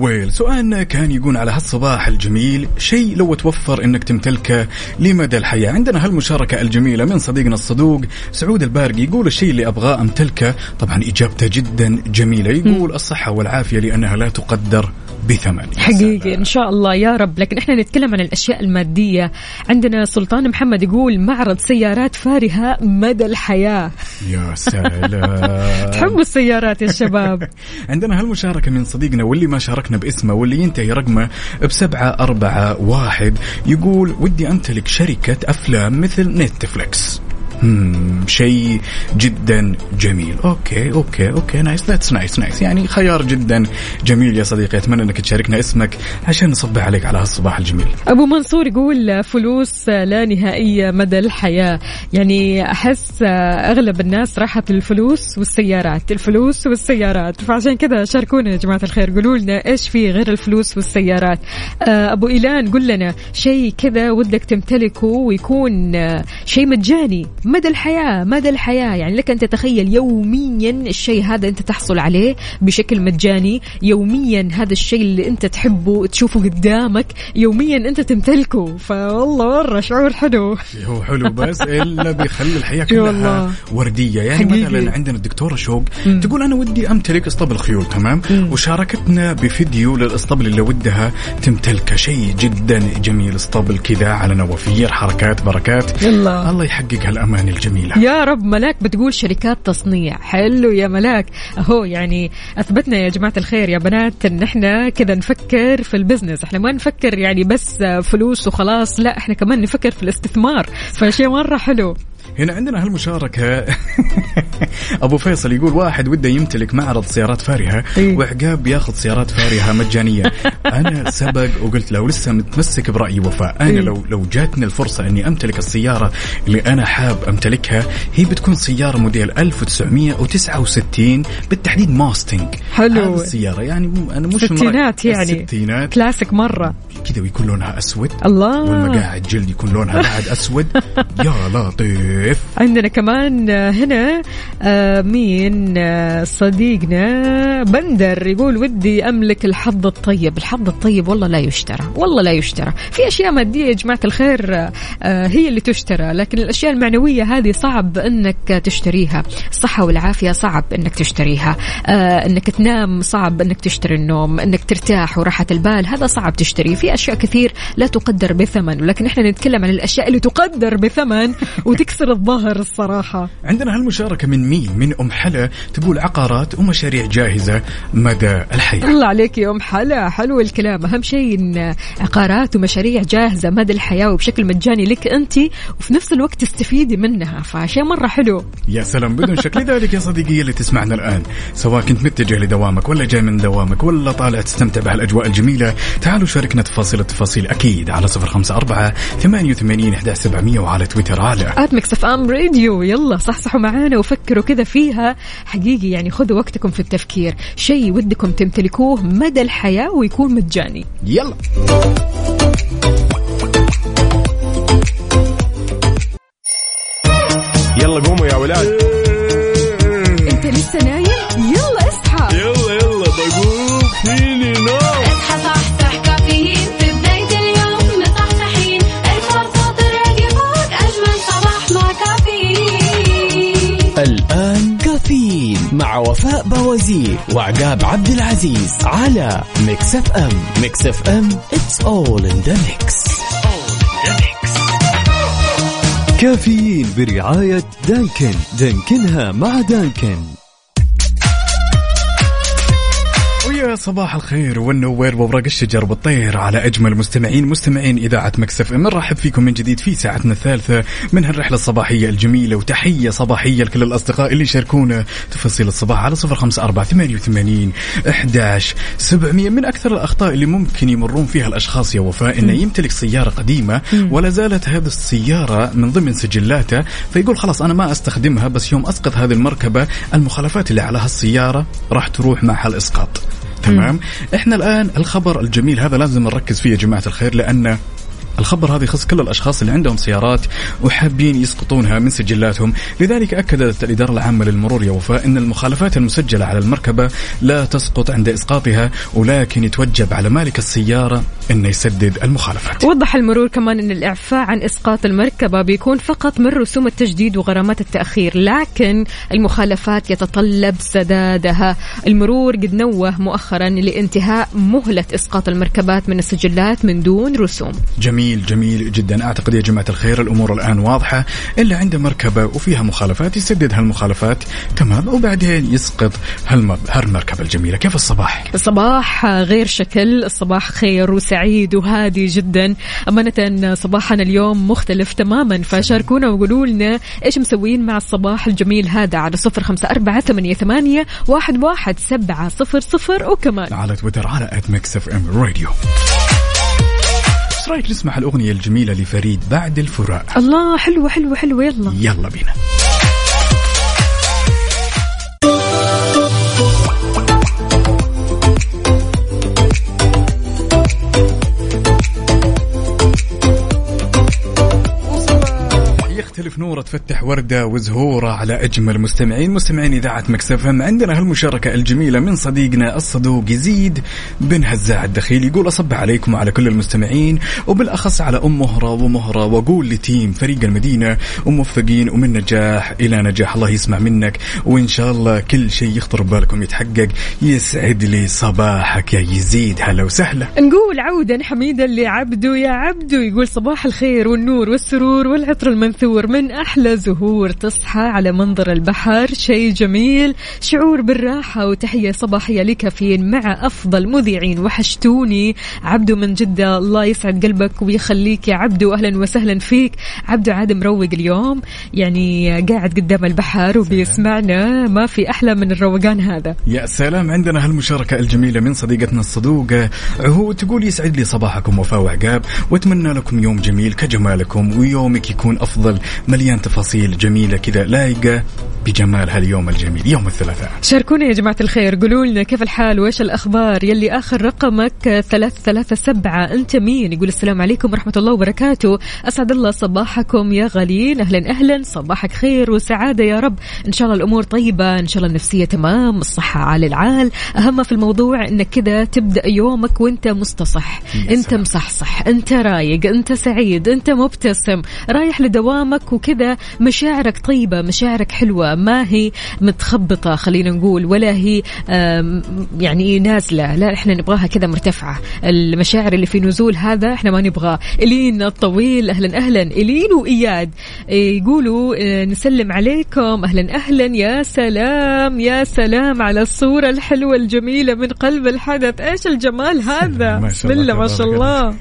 ويل سؤالنا كان يقول على هالصباح الجميل شيء لو توفر إنك تمتلكه لمدى الحياة. عندنا هالمشاركة الجميلة من صديقنا الصدوق سعود البارقي يقول الشيء اللي أبغاه أمتلكه. طبعا إجابته جدا جميلة. يقول الصحة والعافية لأنها لا تقدر. بثمن. يا حقيقي. إن شاء الله يا رب. لكن إحنا نتكلم عن الأشياء المادية. عندنا سلطان محمد يقول معرض سيارات فارهة مدى الحياة. يا سلام. تحبوا السيارات يا شباب؟ عندنا هالمشاركة من صديقنا واللي ما شاركنا باسمه واللي ينتهي رقمه بسبعة أربعة واحد يقول ودي أمتلك شركة أفلام مثل Netflix. مم، شيء جدا جميل. okay okay okay nice that's nice nice يعني خيار جدا جميل يا صديقي. أتمنى أنك تشاركنا اسمك عشان نصبح عليك على هالصباح الجميل. أبو منصور يقول فلوس لا نهائية مدى الحياة. يعني أحس أغلب الناس راحت للفلوس والسيارات الفلوس والسيارات. فعشان كذا شاركونا يا جماعة الخير. قولوا لنا إيش في غير الفلوس والسيارات؟ آه، أبو إيلان قل لنا شيء كذا ودك تمتلكه ويكون آه، شيء مجاني. مدى الحياة مدى الحياة. يعني لك أن تتخيل يوميا الشيء هذا أنت تحصل عليه بشكل مجاني. يوميا هذا الشيء اللي أنت تحبه تشوفه قدامك يوميا أنت تمتلكه. فوالله مرة شعور حلو. هو حلو بس إلا بيخلي الحياة كلها. وردية. يعني حقيقي. مثلا عندنا الدكتوره شوق تقول أنا ودي أمتلك أسطبل خيول تمام؟ وشاركتنا بفيديو للأسطبل اللي ودها تمتلكه. شيء جدا جميل أسطبل كذا على نوافير حركات بركات. يلا. الله يحقق هالاماني الجميلة. يا رب ملاك بتقول شركات تصنيع. حلو يا ملاك. أهو يعني أثبتنا يا جماعة الخير يا بنات إن إحنا كذا نفكر في البزنس. إحنا ما نفكر يعني بس فلوس وخلاص لا إحنا كمان نفكر في الاستثمار. فشيء مرة حلو. هنا عندنا هالمشاركة. أبو فيصل يقول واحد وده يمتلك معرض سيارات فارهة. وعقاب بياخذ سيارات فارهة مجانية. أنا سبق وقلت له لسه متمسك برأيي وفاء أنا. لو لو جاتني الفرصة أني أمتلك السيارة اللي أنا حاب أمتلكها هي بتكون سيارة موديل 1969 بالتحديد Mustang حلو. هذه السيارة يعني أنا مش ستينات مرة- يعني. الستينات. كلاسيك مرة. كذا ويكون لونها أسود. الله. والمقاعد جلد يكون لونها بعد أسود. يا لطيف. عندنا كمان هنا آه، مين آه، صديقنا بندر يقول ودي أملك الحظ الطيب الحظ الطيب والله لا يشترى والله لا يشترى. في أشياء مادية يا جماعة الخير آه، هي اللي تشترى لكن الأشياء المعنوية هذه صعب إنك تشتريها. الصحة والعافية صعب إنك تشتريها. إنك تنام صعب إنك تشتري النوم إنك ترتاح وراحة البال هذا صعب تشتريه. في أشياء كثير لا تقدر بثمن ولكن إحنا نتكلم عن الأشياء اللي تقدر بثمن وتكسر الظهر الصراحة. عندنا هالمشاركة من مين؟ من أم حلا تقول عقارات ومشاريع جاهزة مدى الحياة. الله عليك يا أم حلا حلو الكلام. أهم شيء إن عقارات ومشاريع جاهزة مدى الحياة وبشكل مجاني لك أنت وفي نفس الوقت تستفيدي منها. فشيء مرة حلو. يا سلام بدون شك. لذلك يا صديقي اللي تسمعنا الآن سواء كنت متجه لدوامك ولا جاي من دوامك ولا طالع تستمتع بهالأجواء الجميلة تعالوا شاركنا تفاصيل التفاصيل أكيد على صفر خمسة أربعة ثمانية وثمانين إحدى سبعمية وعلى تويتر على at Mix FM Radio. يلا صحصحوا معانا وفكروا كذا فيها. حقيقي يعني خذوا وقتكم في التفكير. شيء ودكم تمتلكوه مدى الحياة ويكون مجاني. يلا. يلا قوموا يا ولاد. انت لسه نايم؟ يلا اصحى. يلا يلا بقوم. فيني نوم. اصحى صحصح كافيين مع وفاء بوازير وعقاب عبد العزيز على Mix FM Mix FM it's all in the mix. Caffeine برعاية Dunkin. دانكنها مع Dunkin. ويا صباح الخير. والنوير وورق الشجر والطير على أجمل مستمعين مستمعين إذاعة Mix FM. نرحب فيكم من جديد في ساعتنا الثالثة من هالرحلة الصباحية الجميلة وتحية صباحية لكل الأصدقاء اللي يشاركونا تفاصيل الصباح على صفر خمسة أربعة ثمانية وثمانين احداش سبعمئه من أكثر الأخطاء اللي ممكن يمرون فيها الأشخاص يا وفاء انه يمتلك سيارة قديمة ولا زالت هذه السيارة من ضمن سجلاته فيقول خلاص أنا ما أستخدمها بس يوم أسقط هذه المركبة المخالفات اللي على هالسيارة راح تروح مع هالإسقاط. تمام؟ إحنا الآن الخبر الجميل هذا لازم نركز فيه يا جماعة الخير لأن الخبر هذا يخص كل الأشخاص اللي عندهم سيارات وحابين يسقطونها من سجلاتهم، لذلك أكدت الإدارة العامة للمرور يا وفاء إن المخالفات المسجلة على المركبة لا تسقط عند إسقاطها ولكن يتوجب على مالك السيارة انه يسدد المخالفات. وضح المرور كمان إن الإعفاء عن إسقاط المركبة بيكون فقط من رسوم التجديد وغرامات التأخير لكن المخالفات يتطلب سدادها. المرور قد نوه مؤخرا لانتهاء مهلة إسقاط المركبات من السجلات من دون رسوم. جميل. جميل جدا. أعتقد يا جماعة الخير الأمور الآن واضحة. اللي عنده مركبة وفيها مخالفات يسدد هالمخالفات. تمام. وبعدين يسقط هالم- هالمركبة الجميلة. كيف الصباح؟ الصباح غير شكل. الصباح خير وسعيد وهادي جدا. أمانة صباحنا اليوم مختلف تماما. فشاركونا وقولوا لنا إيش مسوين مع الصباح الجميل هذا على صفر خمسة أربعة ثمانية, ثمانية واحد, واحد سبعة صفر صفر. وكمان على تويتر على at Mix FM Radio إيش رأيك نسمع الأغنية الجميلة لفريد بعد الفراق. الله حلوة حلوة حلوة. يلا. يلا بينا. يختلف نوره تفتح وردة وزهورة على أجمل مستمعين. مستمعين إذاعة مكسفهم عندنا هالمشاركة الجميلة من صديقنا الصدوق يزيد بن هزاع الدخيل. يقول أصب عليكم وعلى كل المستمعين وبالأخص على أم مهرة ومهرة وأقول لتيم فريق المدينة وموفقين ومن نجاح إلى نجاح. الله يسمع منك وإن شاء الله كل شيء يخطر ببالكم يتحقق يسعد لي صباحك يا يزيد. هلا وسهلا. نقول عودا حميدا لعبدو يا عبدو. يقول صباح الخير والنور والسرور والعطر المنثور من أحلى زهور تصحى على منظر البحر. شيء جميل. شعور بالراحة وتحية صباحية لكافيين مع أفضل مذيعين. وحشتوني. عبدو من جدة. الله يسعد قلبك ويخليك يا عبدو. أهلا وسهلا فيك. عبدو عاد مروق اليوم. يعني قاعد قدام البحر وبيسمعنا. ما في أحلى من الروقان هذا. يا سلام. عندنا هالمشاركة الجميلة من صديقتنا الصدوقة عهود تقول يسعد لي صباحكم وفاء وعقاب. وأتمنى لكم يوم جميل كجمالكم ويومك يكون أفضل. مليان تفاصيل جميلة كذا. لايقة بجمال هاليوم الجميل. يوم الثلاثاء. شاركونا يا جماعة الخير. قولوا لنا كيف الحال؟ وإيش الأخبار؟ يلي آخر رقمك ثلاث ثلاثة سبعة. أنت مين؟ يقول السلام عليكم ورحمة الله وبركاته. أسعد الله صباحكم يا غاليين أهلا أهلا. صباحك خير وسعادة يا رب. إن شاء الله الأمور طيبة. إن شاء الله النفسية تمام. الصحة عال العال. أهم في الموضوع إنك كذا تبدأ يومك وأنت مستصح. أنت. مصحصح. أنت رايق. أنت سعيد. أنت مبتسم. رايح لدوامك وكذا مشاعرك طيبة مشاعرك حلوة ما هي متخبطة خلينا نقول ولا هي يعني نازلة لا إحنا نبغاها كذا مرتفعة. المشاعر اللي في نزول هذا إحنا ما نبغاه. إلين الطويل أهلا أهلا إلين وإياد. إيه، يقولوا آه، نسلم عليكم. أهلا أهلا يا سلام يا سلام على الصورة الحلوة الجميلة من قلب الحدث. إيش الجمال هذا؟ بسم الله ما شاء الله.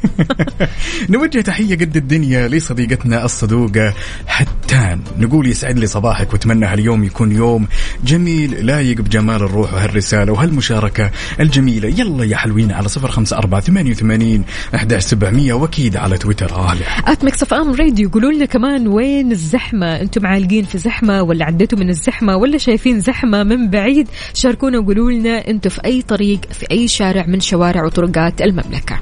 نوجه تحية قد الدنيا لصديقتنا الصدوقة حتان. نقول يسعد لي صباحك واتمنى هاليوم يكون يوم جميل لايق بجمال الروح وهالرسالة وهالمشاركة الجميلة. يلا يا حلوين على صفر خمسة أربعة ثمانية وثمانين أحد سبعمية وأكيد على تويتر. على at Mix FM Radio يقولوا لنا كمان وين الزحمة. أنتم عالقين في زحمة ولا عديتوا من الزحمة ولا شايفين زحمة من بعيد؟ شاركونا وقولوا لنا أنتم في أي طريق في أي شارع من شوارع وطرقات المملكة.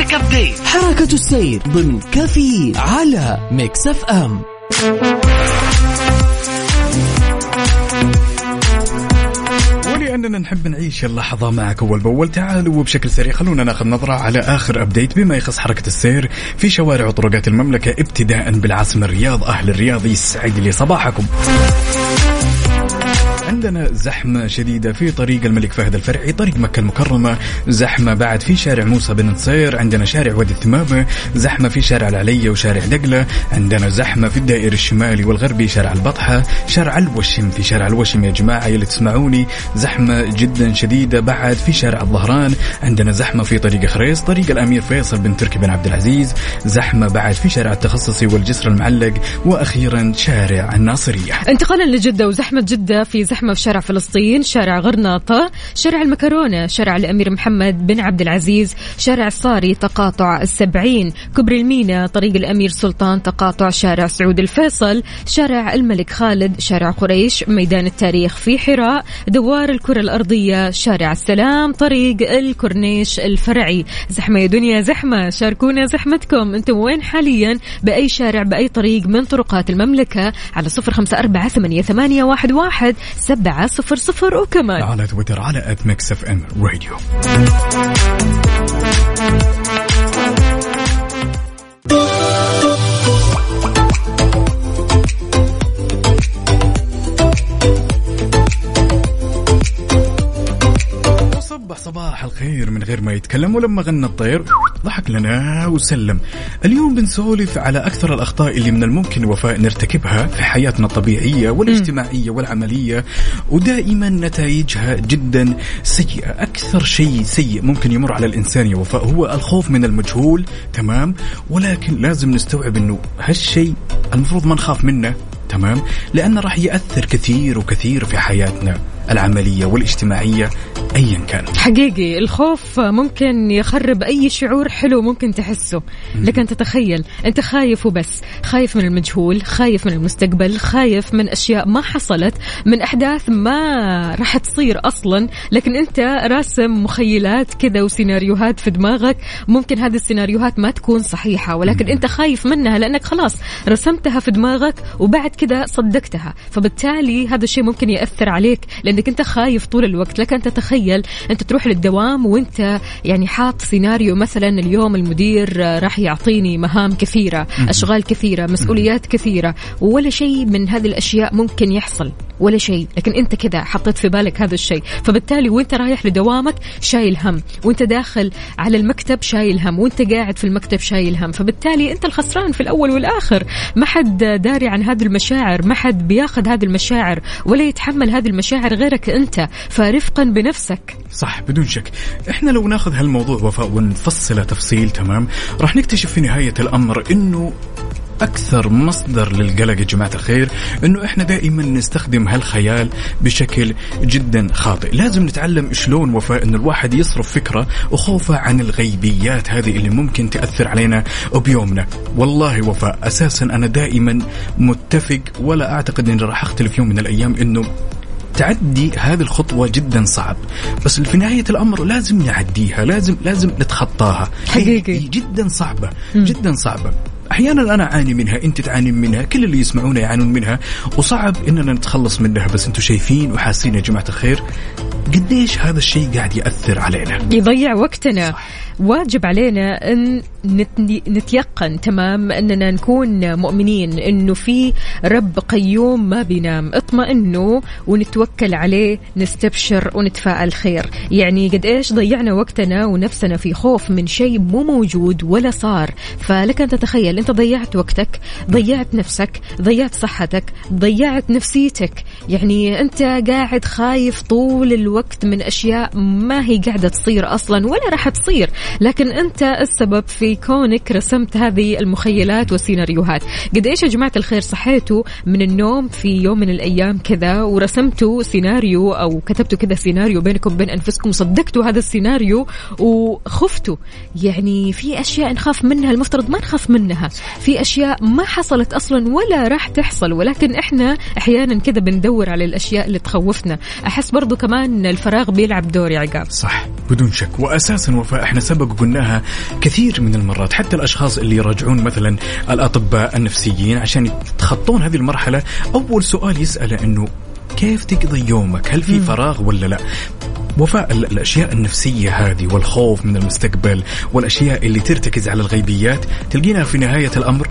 traffic update حركة السير ضمن كفي على Mix FM ولأننا نحب نعيش اللحظة معك أول بأول. تعالوا وبشكل سريع خلونا ناخذ نظرة على آخر update بما يخص حركة السير في شوارع وطرقات المملكة ابتداء بالعاصمة الرياض أهل الرياض يسعد لي صباحكم. عندنا زحمة شديدة في طريق الملك فهد الفرعي طريق مكة المكرمة. زحمة بعد في شارع موسى بن نصير عندنا شارع وادي الثمامة زحمة في شارع العلية وشارع دقلة. عندنا زحمة في الدائري الشمالي والغربي شارع البطحة. شارع الوشم في شارع الوشم يا جماعة يلي تسمعوني. زحمة جدا شديدة بعد في شارع الظهران. عندنا زحمة في طريق خريص طريق الأمير فيصل بن تركي بن عبد العزيز. زحمة بعد في شارع التخصصي والجسر المعلق. وأخيرا شارع الناصرية. انتقالا لجدة وزحمة جدة في زحمة في شارع فلسطين شارع غرناطة شارع المكرونة شارع الأمير محمد بن عبد العزيز شارع الصاري تقاطع السبعين كبري المينا طريق الأمير سلطان تقاطع شارع سعود الفيصل شارع الملك خالد شارع قريش ميدان التاريخ في حراء دوار الكرة الأرضية شارع السلام طريق الكورنيش الفرعي. زحمة يا دنيا زحمة شاركونا زحمتكم. أنتم وين حاليا؟ بأي شارع بأي طريق من طرقات المملكة؟ على صفر خمسة أربعة ثمانية, ثمانية واحد, واحد. سبعة صفر صفر وكمان. على تويتر على at Mix FM Radio صبح صباح الخير من غير ما يتكلم ولما غنى الطير. ضحك لنا وسلم. اليوم بنسولف على أكثر الأخطاء اللي من الممكن وفاء نرتكبها في حياتنا الطبيعية والاجتماعية والعملية ودائما نتائجها جدا سيئة. أكثر شيء سيء ممكن يمر على الإنسان يا وفاء هو الخوف من المجهول. تمام؟ ولكن لازم نستوعب أنه هالشيء المفروض ما نخاف منه. تمام؟ لأنه راح يأثر كثير وكثير في حياتنا العملية والاجتماعية. أيا كان. حقيقي الخوف ممكن يخرب أي شعور حلو ممكن تحسه. لكن تتخيل أنت خايف وبس. خايف من المجهول خايف من المستقبل خايف من أشياء ما حصلت من أحداث ما راح تصير أصلا. لكن أنت راسم مخيلات كذا وسيناريوهات في دماغك. ممكن هذه السيناريوهات ما تكون صحيحة. ولكن أنت خايف منها لأنك خلاص رسمتها في دماغك وبعد كذا صدقتها. فبالتالي هذا الشيء ممكن يأثر عليك لأنك أنت خايف طول الوقت. لكن تتخيل أنت تروح للدوام وأنت يعني حاط سيناريو مثلا اليوم المدير راح يعطيني مهام كثيرة أشغال كثيرة مسؤوليات كثيرة ولا شيء من هذه الأشياء ممكن يحصل ولا شيء لكن أنت كذا حطيت في بالك هذا الشيء. فبالتالي وأنت رايح لدوامك شايل هم وأنت داخل على المكتب شايل هم وأنت قاعد في المكتب شايل هم. فبالتالي أنت الخسران في الأول والآخر. ما حد داري عن هذه المشاعر ما حد بياخذ هذه المشاعر ولا يتحمل هذه المشاعر غيرك أنت. فرفقا بنفسك صح بدون شك. إحنا لو ناخذ هالموضوع وفاء ونفصله تفصيل تمام؟ راح نكتشف في نهاية الأمر إنه أكثر مصدر للقلق يا جماعة الخير إنه إحنا دائما نستخدم هالخيال بشكل جدا خاطئ. لازم نتعلم شلون وفاء ان الواحد يصرف فكرة وخوفه عن الغيبيات هذه اللي ممكن تأثر علينا بيومنا. والله وفاء أساسا أنا دائما متفق ولا أعتقد إني راح أختلف يوم من الأيام إنه تعدي هذه الخطوة جدا صعب. بس في نهاية الأمر لازم نعديها لازم لازم نتخطاها. حقيقي. هي جدا صعبة جدا صعبة. أحيانا أنا أعاني منها أنت تعاني منها كل اللي يسمعونا يعانون منها. وصعب إننا نتخلص منها بس أنتم شايفين وحاسين يا جماعة الخير. قديش هذا الشيء قاعد يأثر علينا؟ يضيع وقتنا. واجب علينا إن نت- نتيقن تمام أننا نكون مؤمنين إنه في رب قيوم ما بينام. اطمئنوا ونتوكل عليه نستبشر ونتفائل خير. يعني قد إيش ضيعنا وقتنا ونفسنا في خوف من شيء مو موجود ولا صار. فلك أن تتخيل أنت ضيعت وقتك ضيعت نفسك ضيعت صحتك ضيعت نفسيتك. يعني أنت قاعد خايف طول الوقت. من أشياء ما هي قاعدة تصير أصلا ولا راح تصير. لكن أنت السبب في كونك رسمت هذه المخيلات والسيناريوهات قد إيش يا جماعة الخير؟ صحيتوا من النوم في يوم من الأيام كذا ورسمتوا سيناريو أو كتبتوا كذا سيناريو بينكم وبين أنفسكم وصدقتوا هذا السيناريو وخفتوا. يعني في أشياء نخاف منها المفترض ما نخاف منها. في أشياء ما حصلت أصلا ولا راح تحصل. ولكن إحنا أحيانا كذا بندور على الأشياء اللي تخوفنا. أحس برضو كمان الفراغ بيلعب دور يا عقاب. صح بدون شك. واساسا وفاء إحنا سبق قلناها كثير من المرات حتى الأشخاص اللي يراجعون مثلا الأطباء النفسيين عشان يتخطون هذه المرحلة أول سؤال يساله إنه كيف تقضي يومك؟ هل في فراغ ولا لا؟ وفاء ال- الأشياء النفسية هذه والخوف من المستقبل والأشياء اللي ترتكز على الغيبيات تلقينا في نهاية الأمر؟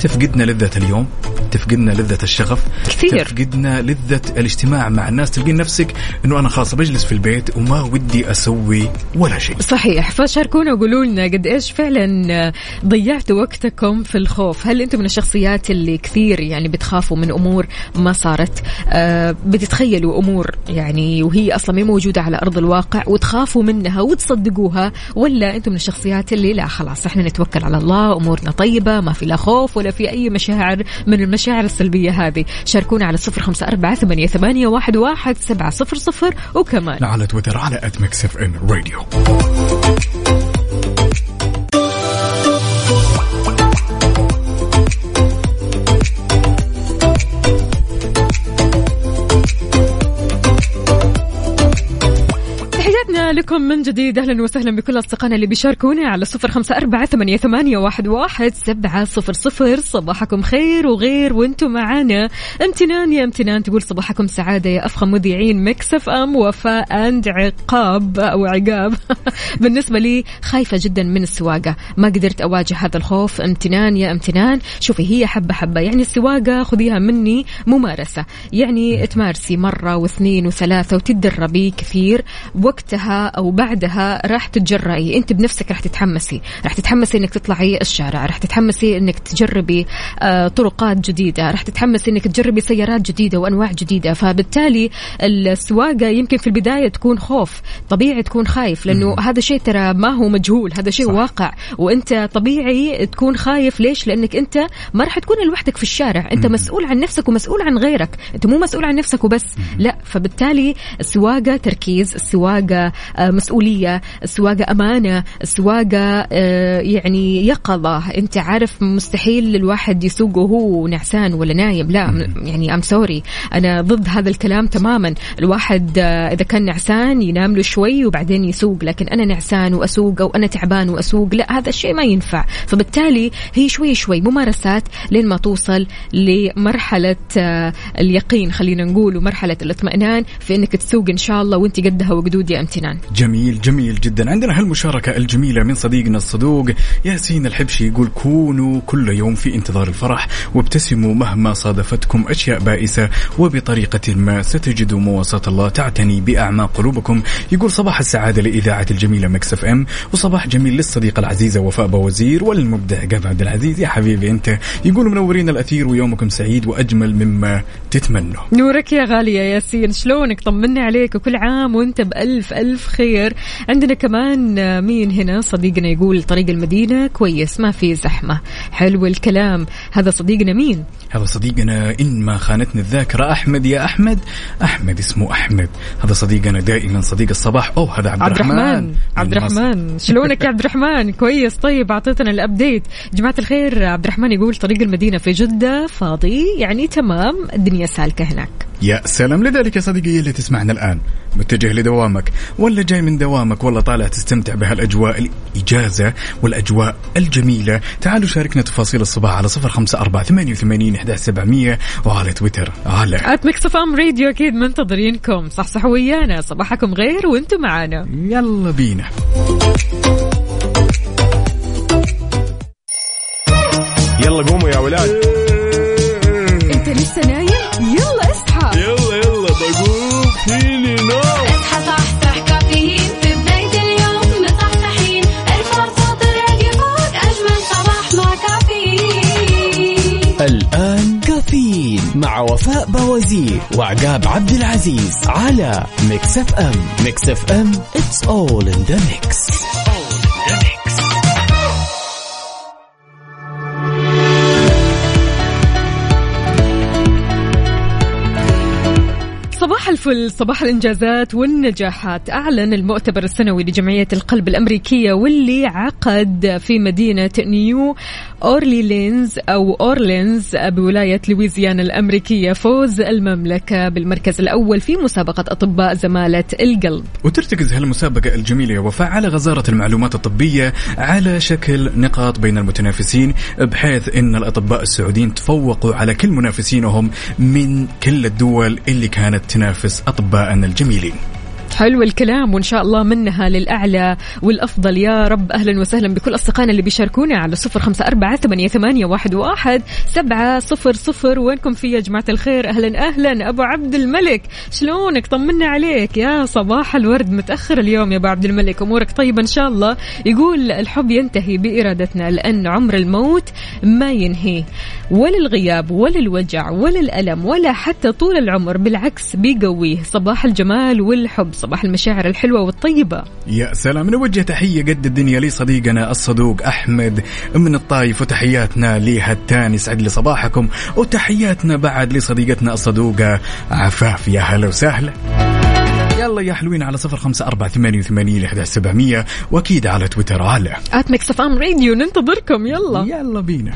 تفقدنا لذة اليوم؟ تفقدنا لذة الشغف كثير. تفقدنا لذة الاجتماع مع الناس تلقين نفسك إنه أنا خلاص بجلس في البيت وما ودي أسوي ولا شيء. صحيح. فشاركونا وقولوا لنا قد إيش فعلا ضيعتوا وقتكم في الخوف. هل أنتم من الشخصيات اللي كثير يعني بتخافوا من أمور ما صارت؟ آه بتتخيلوا أمور يعني وهي أصلا ما موجودة على أرض الواقع وتخافوا منها وتصدقوها ولا أنتم من الشخصيات اللي لا خلاص إحنا نتوكل على الله أمورنا طيبة ما في لا خوف ولا في أي مشاعر من المشاعر السلبية هذه. شاركونا على صفر خمسه اربعه ثمانيه, ثمانية واحد, واحد سبعه صفر صفر وكمان على تويتر على at Mix FM Radio لكم من جديد. أهلا وسهلا بكل أصدقائنا اللي بيشاركونا على صفر خمسة أربعة ثمانية, ثمانية واحد, واحد سبعة صفر صفر. صباحكم خير وغير وأنتم معانا. امتنان يا امتنان تقول صباحكم سعادة يا أفخم مذيعين. Mix FM وفاء and عقاب أو عقاب. بالنسبة لي خايفة جدا من السواقة. ما قدرت أواجه هذا الخوف. امتنان يا امتنان. شوفي هي حبة حبة. يعني السواقة خذيها مني ممارسة. يعني تمارسي مرة واثنين وثلاثة وتتدربي كثير. وقتها أو بعدها راح تتجرأي أنت بنفسك راح تتحمسي. راح تتحمسي إنك تطلعي الشارع. راح تتحمسي إنك تجربي آه طرقات جديدة. راح تتحمسي إنك تجربي سيارات جديدة وأنواع جديدة. فبالتالي السواقة يمكن في البداية تكون خوف. طبيعي تكون خايف لأنه هذا شيء ترى ما هو مجهول. هذا شيء صح. واقع. وأنت طبيعي تكون خايف. ليش؟ لأنك أنت ما راح تكون لوحدك في الشارع. أنت مسؤول عن نفسك ومسؤول عن غيرك. أنت مو مسؤول عن نفسك وبس. لا. فبالتالي السواقة تركيز السواقة آه، مسؤولية السواقه أمانة السواقه آه، يعني يقظة. أنت عارف مستحيل الواحد يسوق وهو نعسان ولا نايم. لا يعني ام سوري أنا ضد هذا الكلام تماما. الواحد آه، إذا كان نعسان ينام له شوي وبعدين يسوق لكن أنا نعسان وأسوق أو أنا تعبان وأسوق لا هذا الشيء ما ينفع. فبالتالي هي شوي شوي ممارسات لين ما توصل لمرحلة آه، اليقين خلينا نقول ومرحلة الاطمئنان في إنك تسوق إن شاء الله وأنت قدها وقدود يا أمتنان. جميل جميل جدا. عندنا هالمشاركة الجميلة من صديقنا الصدوق ياسين الحبشي يقول كونوا كل يوم في انتظار الفرح وابتسموا مهما صادفتكم أشياء بائسة وبطريقة ما ستجدوا مواساة الله تعتني بأعماق قلوبكم. يقول صباح السعادة لإذاعة الجميلة Mix FM. وصباح جميل للصديقة العزيزة وفاء بوازير والمبدع عقاب عبد العزيز. يا حبيبي أنت يقول منورين الأثير ويومكم سعيد وأجمل مما تتمنوا. نورك يا غالي يا ياسين شلونك؟ طمنا عليك. وكل عام وأنت بألف ألف خير. عندنا كمان آه، مين هنا؟ صديقنا يقول طريق المدينة كويس ما في زحمة. حلو الكلام. هذا صديقنا مين؟ هذا صديقنا إن ما خانتني الذاكرة أحمد يا أحمد. أحمد اسمه أحمد. هذا صديقنا دائما صديق الصباح. أوه هذا عبد, عبد الرحمن عبد. الرحمن شلونك يا عبد الرحمن كويس. طيب أعطيتنا الأبديت. جماعة الخير عبد الرحمن يقول طريق المدينة في جدة فاضي. يعني تمام الدنيا سالكة هناك. يا سلام لذلك يا صديقي اللي تسمعنا الآن. متجه لدوامك. ولا جاي من دوامك؟ والله طالع تستمتع بهالأجواء الإجازة والأجواء الجميلة. تعالوا شاركنا تفاصيل الصباح على صفر خمسة أربعة ثمانية وثمانين واحد سبعمية وعلى تويتر. على. at Mix FM Radio أكيد منتظرينكم. صحصحوا ويانا. صباحكم غير وأنتم معانا. يلا بينا. يلا قوموا يا ولاد. انت لسه نايم؟ يلا اصحى. يلا يلا بقوم. فيني نوم. الآن كافيين مع وفاء بوازير وعقاب عبد العزيز على Mix FM. Mix FM it's all in the mix. صباح الفل صباح الإنجازات والنجاحات. أعلن المؤتمر السنوي لجمعية القلب الأمريكية واللي عقد في مدينة نيو أورلينز أو أورلينز بولاية لويزيانا الأمريكية فوز المملكة بالمركز الأول في مسابقة أطباء زمالة القلب. وترتكز هالمسابقة الجميلة يا وفاء على غزارة المعلومات الطبية على شكل نقاط بين المتنافسين بحيث أن الأطباء السعوديين تفوقوا على كل منافسينهم من كل الدول اللي كانت تنافس أطباءنا الجميلين. حلو الكلام وإن شاء الله منها للأعلى والأفضل. يا رب أهلا وسهلا بكل أصدقائنا اللي بيشاركونا على صفر خمسة أربعة ثمانية, ثمانية واحد, واحد سبعة صفر صفر. وينكم في يا جماعة الخير؟ أهلا أهلا. أبو عبد الملك شلونك؟ طمنا عليك. يا صباح الورد متأخر اليوم يا أبو عبد الملك. أمورك طيبة إن شاء الله. يقول الحب ينتهي بإرادتنا لأن عمر الموت ما ينهي. ولا الغياب ولا الوجع ولا الألم ولا حتى طول العمر بالعكس بيقويه. صباح الجمال والحب. صباح المشاعر الحلوة والطيبة. يا سلام. نوجه تحية قد الدنيا لصديقنا الصدوق أحمد. من الطايف وتحياتنا لهتان يسعد لي صباحكم وتحياتنا بعد لصديقتنا الصدوقة عفاف. يا هلا وسهلا. يلا يا حلوين على صفر خمسة أربعة ثمانية وثمانين واحد سبعمية وأكيد على تويتر. على at Mix FM Radio ننتظركم. يلا. يلا بينا.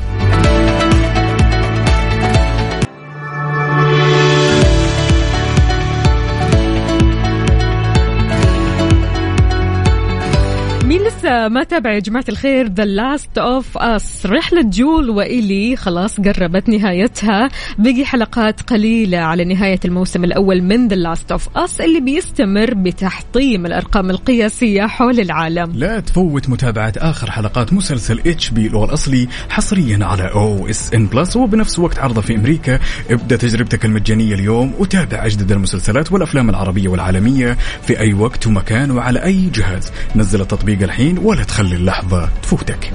لسه ما تابع يا جماعة الخير The Last of Us رحلة Joel و Ellie. خلاص قربت نهايتها. بقي حلقات قليلة على نهاية الموسم الأول من The Last of Us اللي بيستمر بتحطيم الأرقام القياسية حول العالم. لا تفوت متابعة آخر حلقات مسلسل HBO الأصلي حصريا على OSN Plus وبنفس وقت عرضه في أمريكا. ابدأ تجربتك المجانية اليوم وتابع أجدد المسلسلات والأفلام العربية والعالمية في أي وقت ومكان وعلى أي جهاز. نزل التطبيق الحين ولا تخلي اللحظة تفوتك.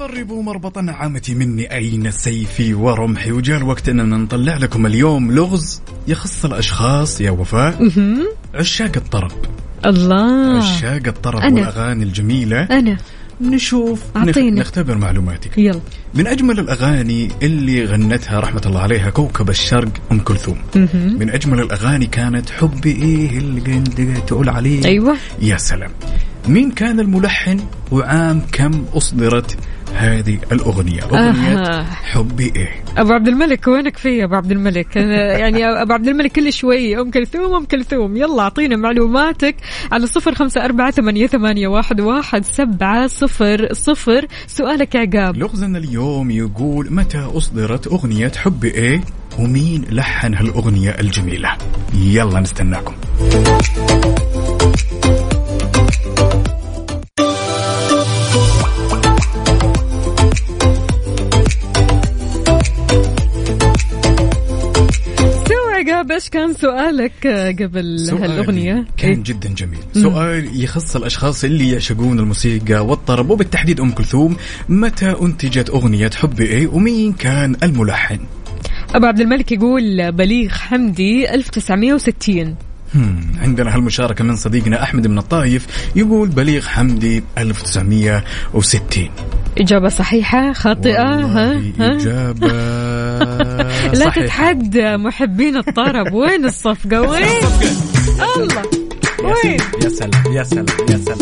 قربوا مربط نعامتي مني أين سيفي ورمحي. وجاء الوقت أننا نطلع لكم اليوم لغز يخص الأشخاص. يا وفاء عشاق الطرب. الله. عشاق الطرب أنا. والأغاني الجميلة. أنا. نشوف أعطينا. نخ- نختبر معلوماتك. يلا. من أجمل الأغاني اللي غنتها رحمة الله عليها كوكب الشرق أم كلثوم. من أجمل الأغاني كانت حبي إيه اللي تقول عليه أيوة. يا سلام. مين كان الملحن وعام كم أصدرت هذه الأغنية؟ أغنية أها. حبي إيه؟ أبو عبد الملك وينك في يا أبو عبد الملك؟ يعني أبو عبد الملك كل شوي أم كلثوم أم كلثوم. يلا أعطينا معلوماتك على صفر خمسة أربعة ثمانية, ثمانية واحد, واحد سبعة صفر صفر. سؤالك يا عقاب لغزنا اليوم يقول متى أصدرت أغنية حبي إيه؟ ومين لحن هالأغنية الجميلة؟ يلا نستناكم. عقاب إيش كان سؤالك قبل سؤالي هالأغنية؟ كان إيه؟ جدا جميل. سؤال يخص الأشخاص اللي يعشقون الموسيقى والطرب وبالتحديد أم كلثوم. متى أنتجت أغنية حبي إيه؟ ومين كان الملحن؟ أبو عبد الملك يقول بليغ حمدي 1960 هم، عندنا هالمشاركة من صديقنا أحمد من الطايف. يقول بليغ حمدي 1960 إجابة صحيحة خاطئة ها والله ها. إجابة لا صحيحة. تتحدى محبين الطرب. وين الصفقة؟ وين الله وين؟ يا سلام يا سلام يا سلام.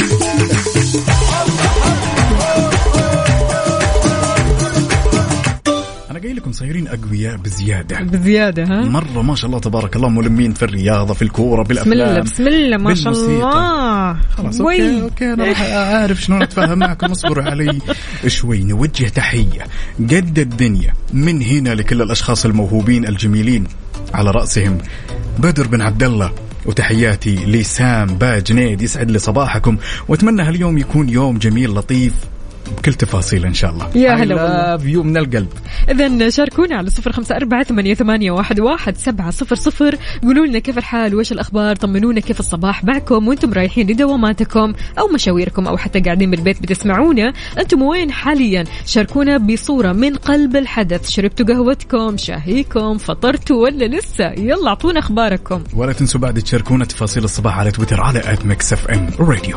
أنا قايل لكم صايرين أقوياء بزيادة. بزيادة ها؟ مرة ما شاء الله تبارك الله ملمين في الرياضة في الكورة بسم بالأفلام الله بسم الله ما شاء. الله. خلاص وي. okay okay أنا راح أعرف شلون اتفاهم معكم اصبروا علي شوي. نوجه تحية. قد الدنيا. من هنا لكل الأشخاص الموهوبين الجميلين على رأسهم بدر بن عبد الله. وتحياتي لسام باجنيد يسعد لي صباحكم. وأتمنى هاليوم يكون يوم جميل لطيف بكل تفاصيل إن شاء الله. يا هلا والله. فيو من القلب. إذا شاركونا على صفر خمسة أربعة ثمانية, ثمانية واحد, واحد سبعة صفر صفر. قولوا لنا كيف الحال؟ وإيش الأخبار؟ طمنونا كيف الصباح؟ معكم وأنتم رايحين لدواماتكم أو مشاويركم أو حتى قاعدين بالبيت بتسمعونا. أنتم وين حاليا؟ شاركونا بصورة من قلب الحدث. شربتوا قهوتكم؟ شاهيكم؟ فطرتوا ولا لسه؟ يلا أعطونا أخباركم. ولا تنسوا بعد تشاركونا تفاصيل الصباح على تويتر على at Mix FM Radio Joel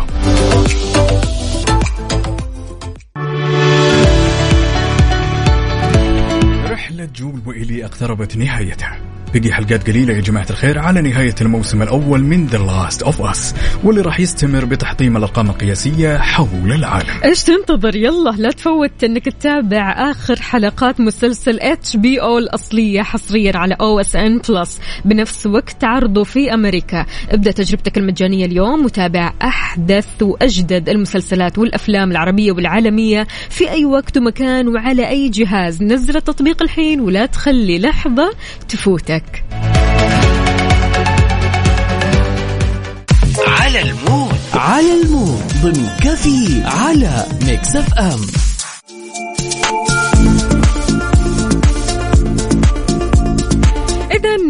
و Ellie اقتربت نهايتها. بقي حلقات قليلة يا جماعة الخير. على نهاية الموسم الأول من The Last of Us واللي راح يستمر بتحطيم الأرقام القياسية حول العالم. إيش تنتظر؟ يلا لا تفوت إنك تتابع آخر حلقات مسلسل HBO الأصلية حصريا على OSN Plus بنفس وقت عرضه في أمريكا. ابدأ تجربتك المجانية اليوم وتابع أحدث وأجدد المسلسلات والأفلام العربية والعالمية في أي وقت ومكان وعلى أي جهاز. نزل التطبيق الحين ولا تخلي لحظة تفوتك. على ال mood. على ال mood. ضمن كافيين على Mix FM.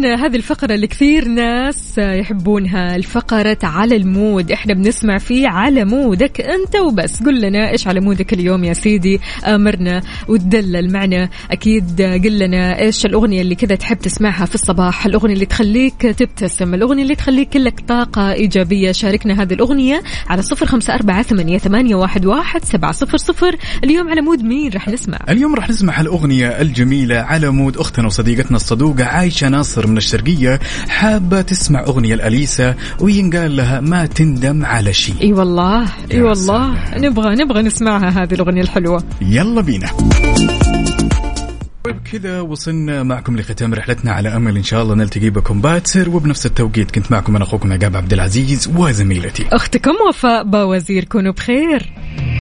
هذه الفقرة اللي كثير ناس يحبونها الفقرة على ال mood. إحنا بنسمع فيه على mood ك أنت وبس. قل لنا إيش على mood ك اليوم يا سيدي؟ آمرنا وتدلل معنا. أكيد قل لنا إيش الأغنية اللي كذا تحب تسمعها في الصباح؟ الأغنية اللي تخليك تبتسم الأغنية اللي تخليك كلك طاقة إيجابية. شاركنا هذه الأغنية على صفر خمسة أربعة ثمانية, واحد, سبعة صفر صفر. اليوم على mood مين رح نسمع؟ اليوم راح نسمع الأغنية الجميلة على mood أختنا وصديقتنا الصدوقة عايشة ناصر من الشرقية حابة تسمع أغنية لأليسا وينقال لها ما تندم على شيء إي والله إي والله. نبغى نبغى نسمعها هذه الأغنية الحلوة. يلا بينا. وبكذا وصلنا معكم لختام رحلتنا على أمل إن شاء الله نلتقي بكم باكر وبنفس التوقيت كنت معكم أنا أخوكم عقاب عبد العزيز وزميلتي. أختكم وفاء باوزير كونوا بخير.